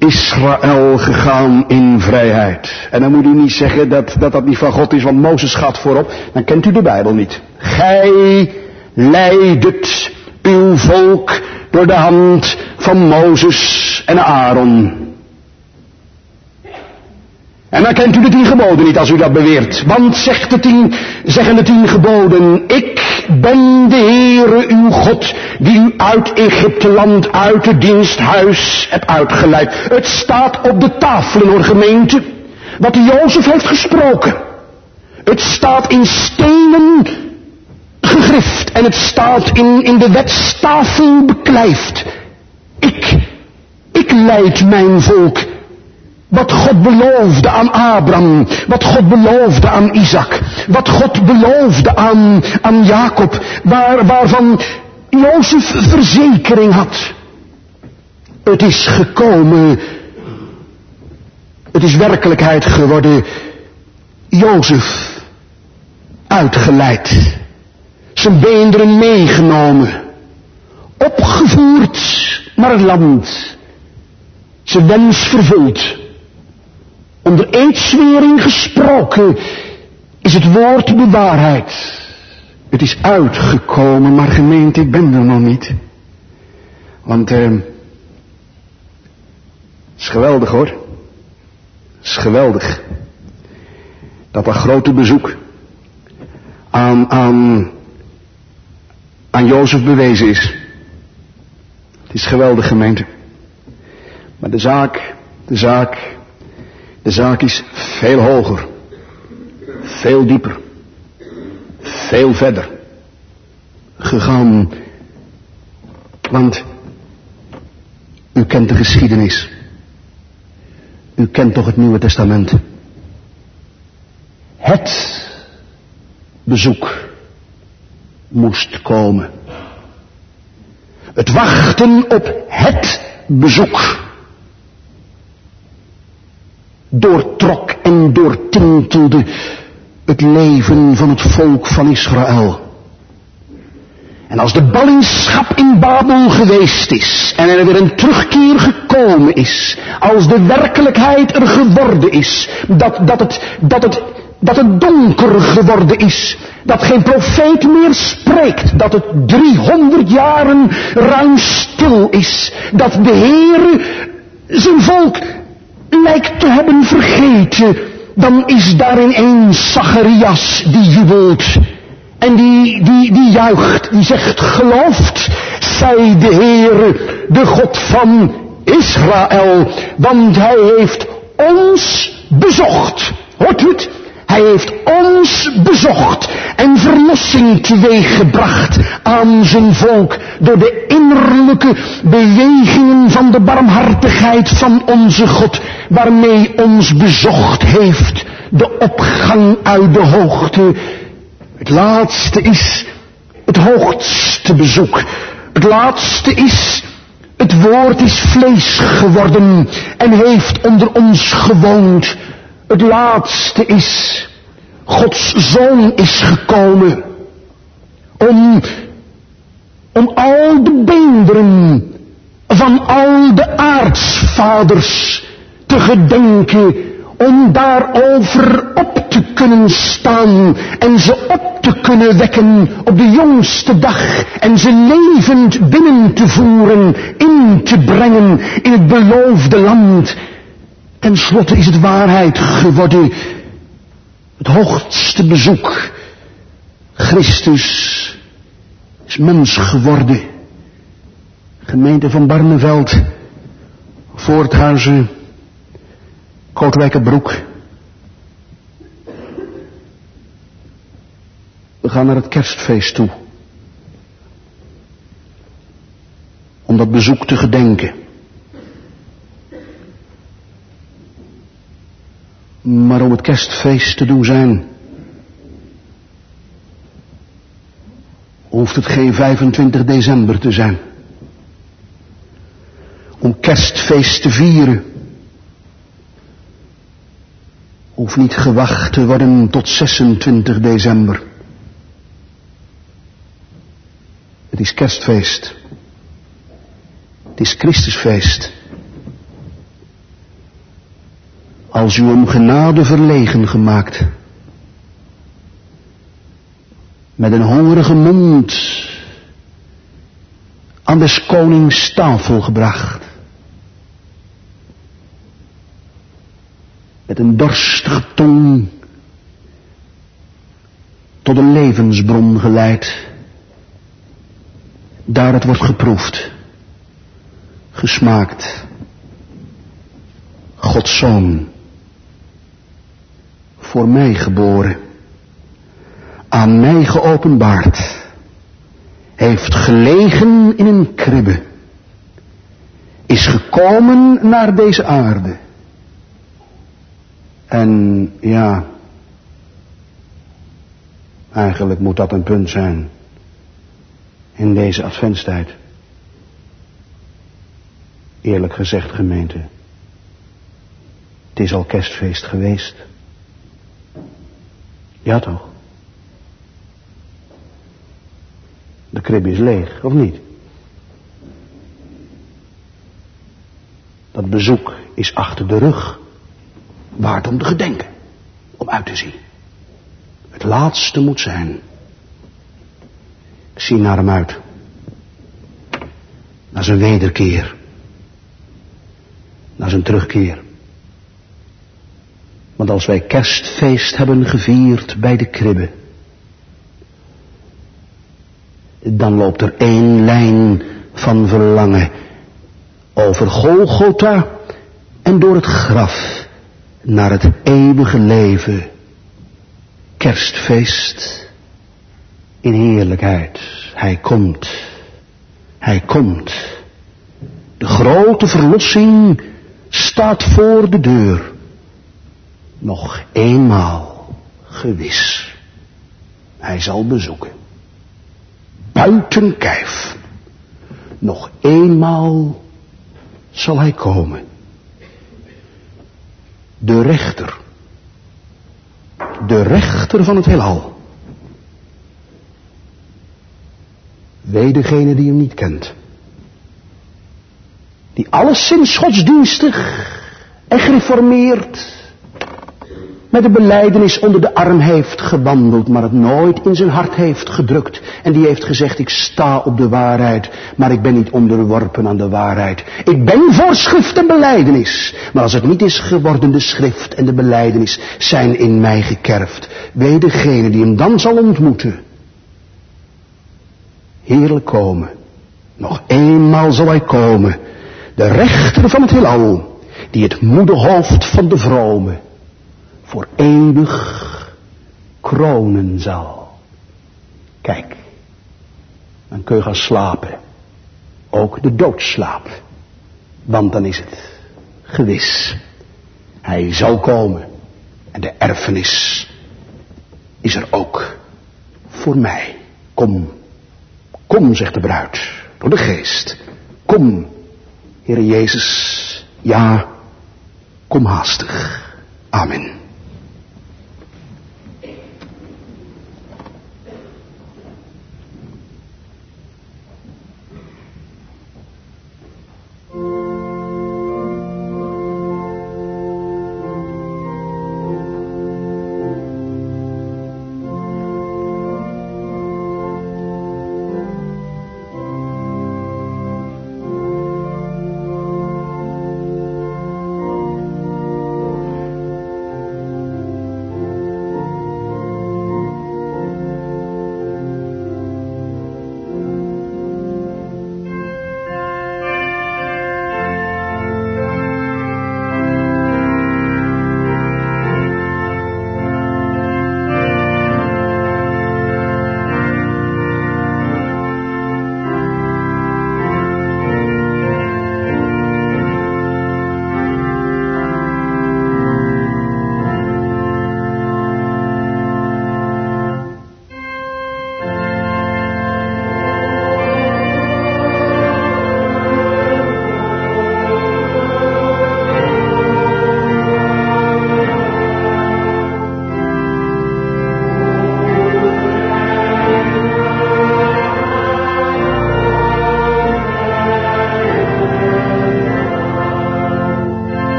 Israël gegaan in vrijheid. En dan moet u niet zeggen dat, dat dat niet van God is, want Mozes gaat voorop. Dan kent u de Bijbel niet. Gij leidet uw volk door de hand van Mozes en Aaron. En dan kent u de tien geboden niet als u dat beweert. Want zegt de tien, zeggen de tien geboden, ik ben de Heere uw God, die u uit Egypte land, uit het diensthuis hebt uitgeleid. Het staat op de tafel hoor gemeente, wat Jozef heeft gesproken. Het staat in stenen gegrift en het staat in, in de wetstafel beklijft. Ik, ik leid mijn volk wat God beloofde aan Abraham, wat God beloofde aan Isaac, wat God beloofde aan, aan Jacob, waar, waarvan Jozef verzekering had. Het is gekomen, het is werkelijkheid geworden, Jozef uitgeleid. Zijn beenderen meegenomen, opgevoerd naar het land, zijn wens vervuld. Onder eedswering gesproken is het woord bewaarheid. Het is uitgekomen, maar gemeente, ik ben er nog niet. Want eh, het is geweldig hoor. Het is geweldig. Dat dat grote bezoek aan, aan, aan Jozef bewezen is. Het is geweldig gemeente. Maar de zaak, de zaak, de zaak is veel hoger. Veel dieper. Veel verder. Gegaan. Want u kent de geschiedenis. U kent toch het Nieuwe Testament. Het bezoek moest komen. Het wachten op het bezoek. Doortrok en doortintelde het leven van het volk van Israël. En als de ballingschap in Babel geweest is en er weer een terugkeer gekomen is, als de werkelijkheid er geworden is, dat, dat, het, dat, het, dat het donker geworden is, dat geen profeet meer spreekt, dat het 300 jaren ruim stil is, dat de Heer zijn volk lijkt te hebben vergeten, dan is daar ineens Zacharias die jubelt. En die, die, die juicht, die zegt, gelooft, zij de Heere, de God van Israël, want hij heeft ons bezocht. Hoort u het? Hij heeft ons bezocht en verlossing teweeggebracht aan zijn volk door de innerlijke bewegingen van de barmhartigheid van onze God, waarmee ons bezocht heeft, de opgang uit de hoogte. Het laatste is het hoogste bezoek. Het laatste is het woord is vlees geworden en heeft onder ons gewoond. Het laatste is, Gods zoon is gekomen om, om al de beenderen van al de aartsvaders te gedenken, om daarover op te kunnen staan en ze op te kunnen wekken op de jongste dag en ze levend binnen te voeren, in te brengen in het beloofde land Ten slotte is het waarheid geworden. Het hoogste bezoek. Christus is mens geworden. Gemeente van Barneveld, Voorthuizen, Kootwijkerbroek. We gaan naar het kerstfeest toe. Om dat bezoek te gedenken. Maar om het kerstfeest te doen zijn, hoeft het geen 25 december te zijn. Om kerstfeest te vieren, hoeft niet gewacht te worden tot 26 december. Het is kerstfeest. Het is Christusfeest. Als u om genade verlegen gemaakt, met een hongerige mond aan des konings tafel gebracht, met een dorstige tong tot een levensbron geleid, daar het wordt geproefd, gesmaakt, Gods Zoon voor mij geboren, aan mij geopenbaard, heeft gelegen in een kribbe, is gekomen naar deze aarde. En ja, eigenlijk moet dat een punt zijn in deze adventstijd. Eerlijk gezegd, gemeente, het is al kerstfeest geweest. Ja toch? De krib is leeg, of niet? Dat bezoek is achter de rug. Waard om te gedenken. Om uit te zien. Het laatste moet zijn. Ik zie naar hem uit. Naar zijn wederkeer. Naar zijn terugkeer. Want als wij kerstfeest hebben gevierd bij de kribbe, dan loopt er één lijn van verlangen over Golgotha en door het graf naar het eeuwige leven. Kerstfeest in heerlijkheid. Hij komt. Hij komt. De grote verlossing staat voor de deur. Nog eenmaal gewis. Hij zal bezoeken. Buiten kijf. Nog eenmaal zal hij komen. De rechter. De rechter van het heelal. Wee degene die hem niet kent. Die alleszins godsdienstig en gereformeerd met de beleidenis onder de arm heeft gewandeld, maar het nooit in zijn hart heeft gedrukt. En die heeft gezegd, ik sta op de waarheid, maar ik ben niet onderworpen aan de waarheid. Ik ben voor schrift en beleidenis. Maar als het niet is geworden, de schrift en de beleidenis zijn in mij gekerfd. Wee degene die hem dan zal ontmoeten. Heerlijk komen. Nog eenmaal zal hij komen. De rechter van het heelal, die het moederhoofd van de vrome voor eeuwig kronen zal. Kijk, dan kun je gaan slapen. Ook de doodslaap. Want dan is het gewis. Hij zal komen. En de erfenis is er ook voor mij. Kom, kom, zegt de bruid, door de geest. Kom, Heer Jezus, ja, kom haastig. Amen.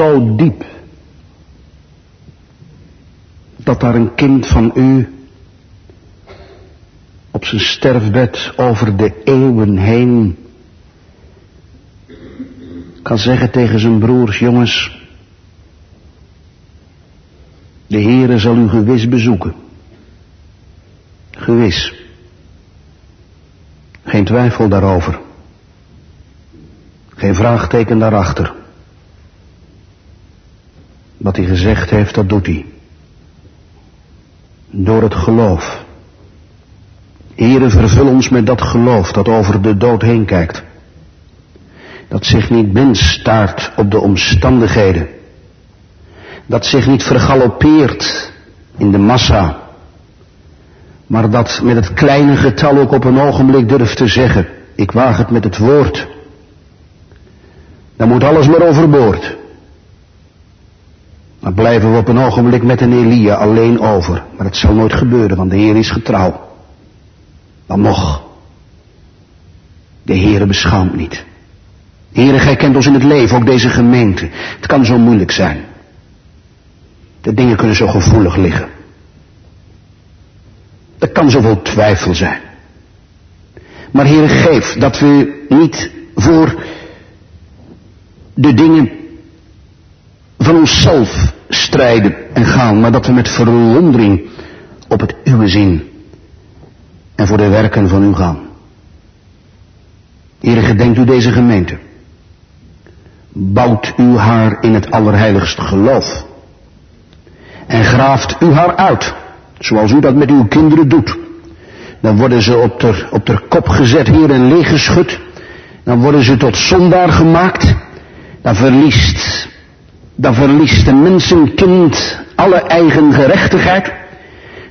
Zo diep dat daar een kind van u op zijn sterfbed over de eeuwen heen kan zeggen tegen zijn broers, jongens, de Heere zal u gewis bezoeken. Gewis. Geen twijfel daarover. Geen vraagteken daarachter. Wat hij gezegd heeft, dat doet hij. Door het geloof. Heere, vervul ons met dat geloof dat over de dood heen kijkt. Dat zich niet blind staart op de omstandigheden. Dat zich niet vergaloppeert in de massa. Maar dat met het kleine getal ook op een ogenblik durft te zeggen. Ik waag het met het woord. Dan moet alles maar overboord. Dan blijven we op een ogenblik met een Elia alleen over. Maar het zal nooit gebeuren, want de Heer is getrouw. Dan nog. De Heere beschaamt niet. Heere, gij kent ons in het leven, ook deze gemeente. Het kan zo moeilijk zijn. De dingen kunnen zo gevoelig liggen. Er kan zoveel twijfel zijn. Maar Heere, geef dat we niet voor de dingen van onszelf strijden en gaan, maar dat we met verwondering op het uwe zien en voor de werken van u gaan. Heere, gedenkt u deze gemeente. Bouwt u haar in het allerheiligste geloof. En graaft u haar uit, zoals u dat met uw kinderen doet. Dan worden ze op ter, op kop gezet, hier en leeggeschud. Dan worden ze tot zondaar gemaakt. Dan verliest, dan verliest een mensenkind alle eigen gerechtigheid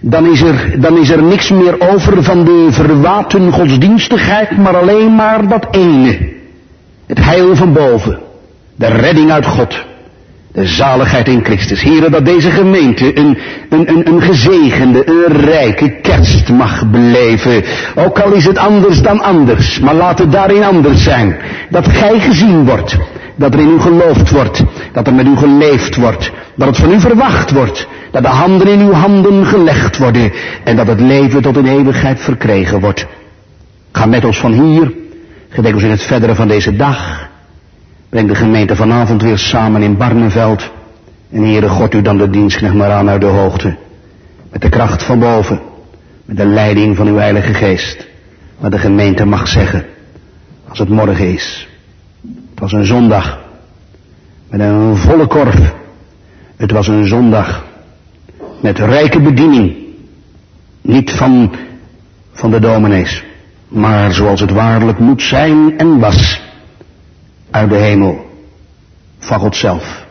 dan is, er, dan is er niks meer over van de verwaten godsdienstigheid, maar alleen maar dat ene. Het heil van boven. De redding uit God. De zaligheid in Christus. Heren, dat deze gemeente een, een, een, een gezegende, een rijke kerst mag beleven. Ook al is het anders dan anders, maar laat het daarin anders zijn. Dat gij gezien wordt. Dat er in u geloofd wordt. Dat er met u geleefd wordt. Dat het van u verwacht wordt. Dat de handen in uw handen gelegd worden. En dat het leven tot een eeuwigheid verkregen wordt. Ga met ons van hier. Gedenk ons in het verdere van deze dag. Breng de gemeente vanavond weer samen in Barneveld. En Heere God u dan de dienstknecht maar aan uit de hoogte. Met de kracht van boven. Met de leiding van uw Heilige Geest. Maar de gemeente mag zeggen. Als het morgen is. Het was een zondag. Met een volle korf. Het was een zondag. Met rijke bediening. Niet van, van de dominees. Maar zoals het waarlijk moet zijn en was. Uit de hemel. Van God zelf.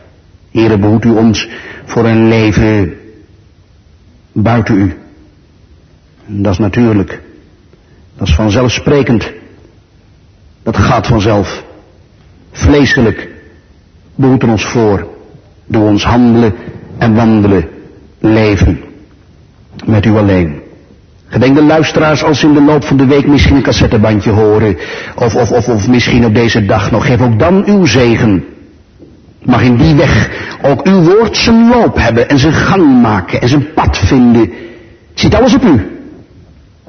Heere, behoedt u ons voor een leven buiten u. Dat is natuurlijk. Dat is vanzelfsprekend. Dat gaat vanzelf. Vleeselijk. Behoed ons voor. Doe ons handelen en wandelen. Leven. Met u alleen. Gedenk de luisteraars als ze in de loop van de week misschien een cassettebandje horen. Of, of, of, of misschien op deze dag nog. Geef ook dan uw zegen. Mag in die weg ook uw woord zijn loop hebben en zijn gang maken en zijn pad vinden. Ziet alles op u.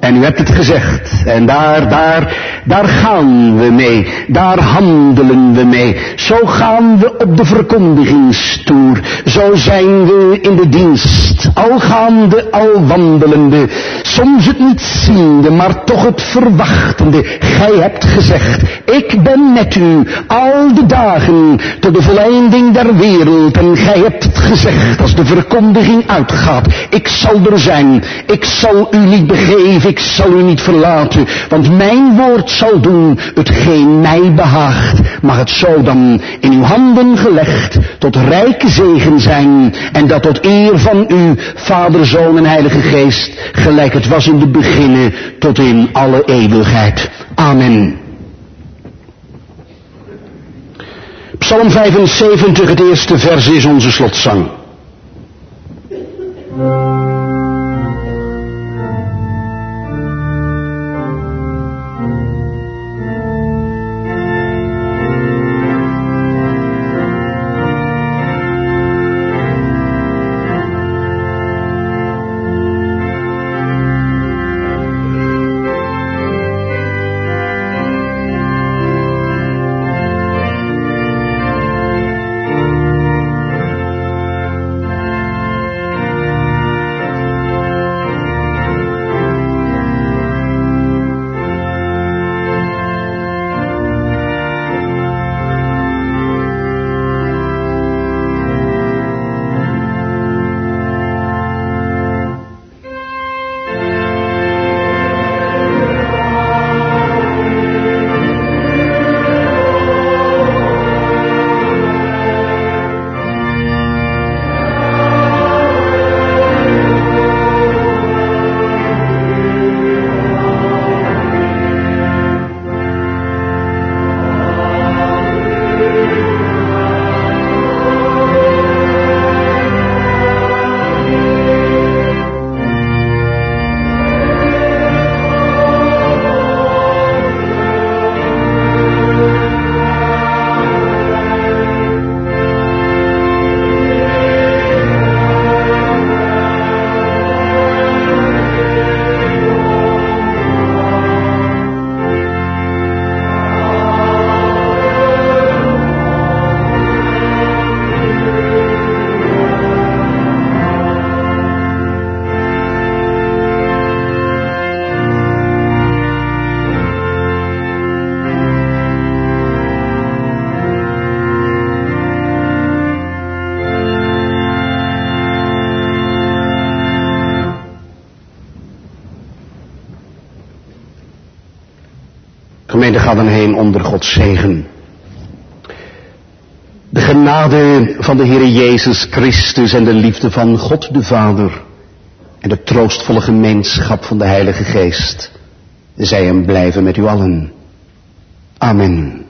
En u hebt het gezegd. En daar, daar, daar gaan we mee. Daar handelen we mee. Zo gaan we op de verkondigingstoer. Zo zijn we in de dienst. Al gaande, al wandelende. Soms het niet ziende, maar toch het verwachtende. Gij hebt gezegd, ik ben met u al de dagen tot de volleinding der wereld. En gij hebt gezegd, als de verkondiging uitgaat, ik zal er zijn. Ik zal u niet begeven ik zal u niet verlaten, want mijn woord zal doen hetgeen mij behaagt. Mag het zo dan in uw handen gelegd tot rijke zegen zijn en dat tot eer van u, Vader, Zoon en Heilige Geest, gelijk het was in de beginnen tot in alle eeuwigheid. Amen. Psalm 75, het eerste vers is onze slotzang. Zegen. De genade van de Heer Jezus Christus en de liefde van God de Vader en de troostvolle gemeenschap van de Heilige Geest, zij hem blijven met u allen. Amen.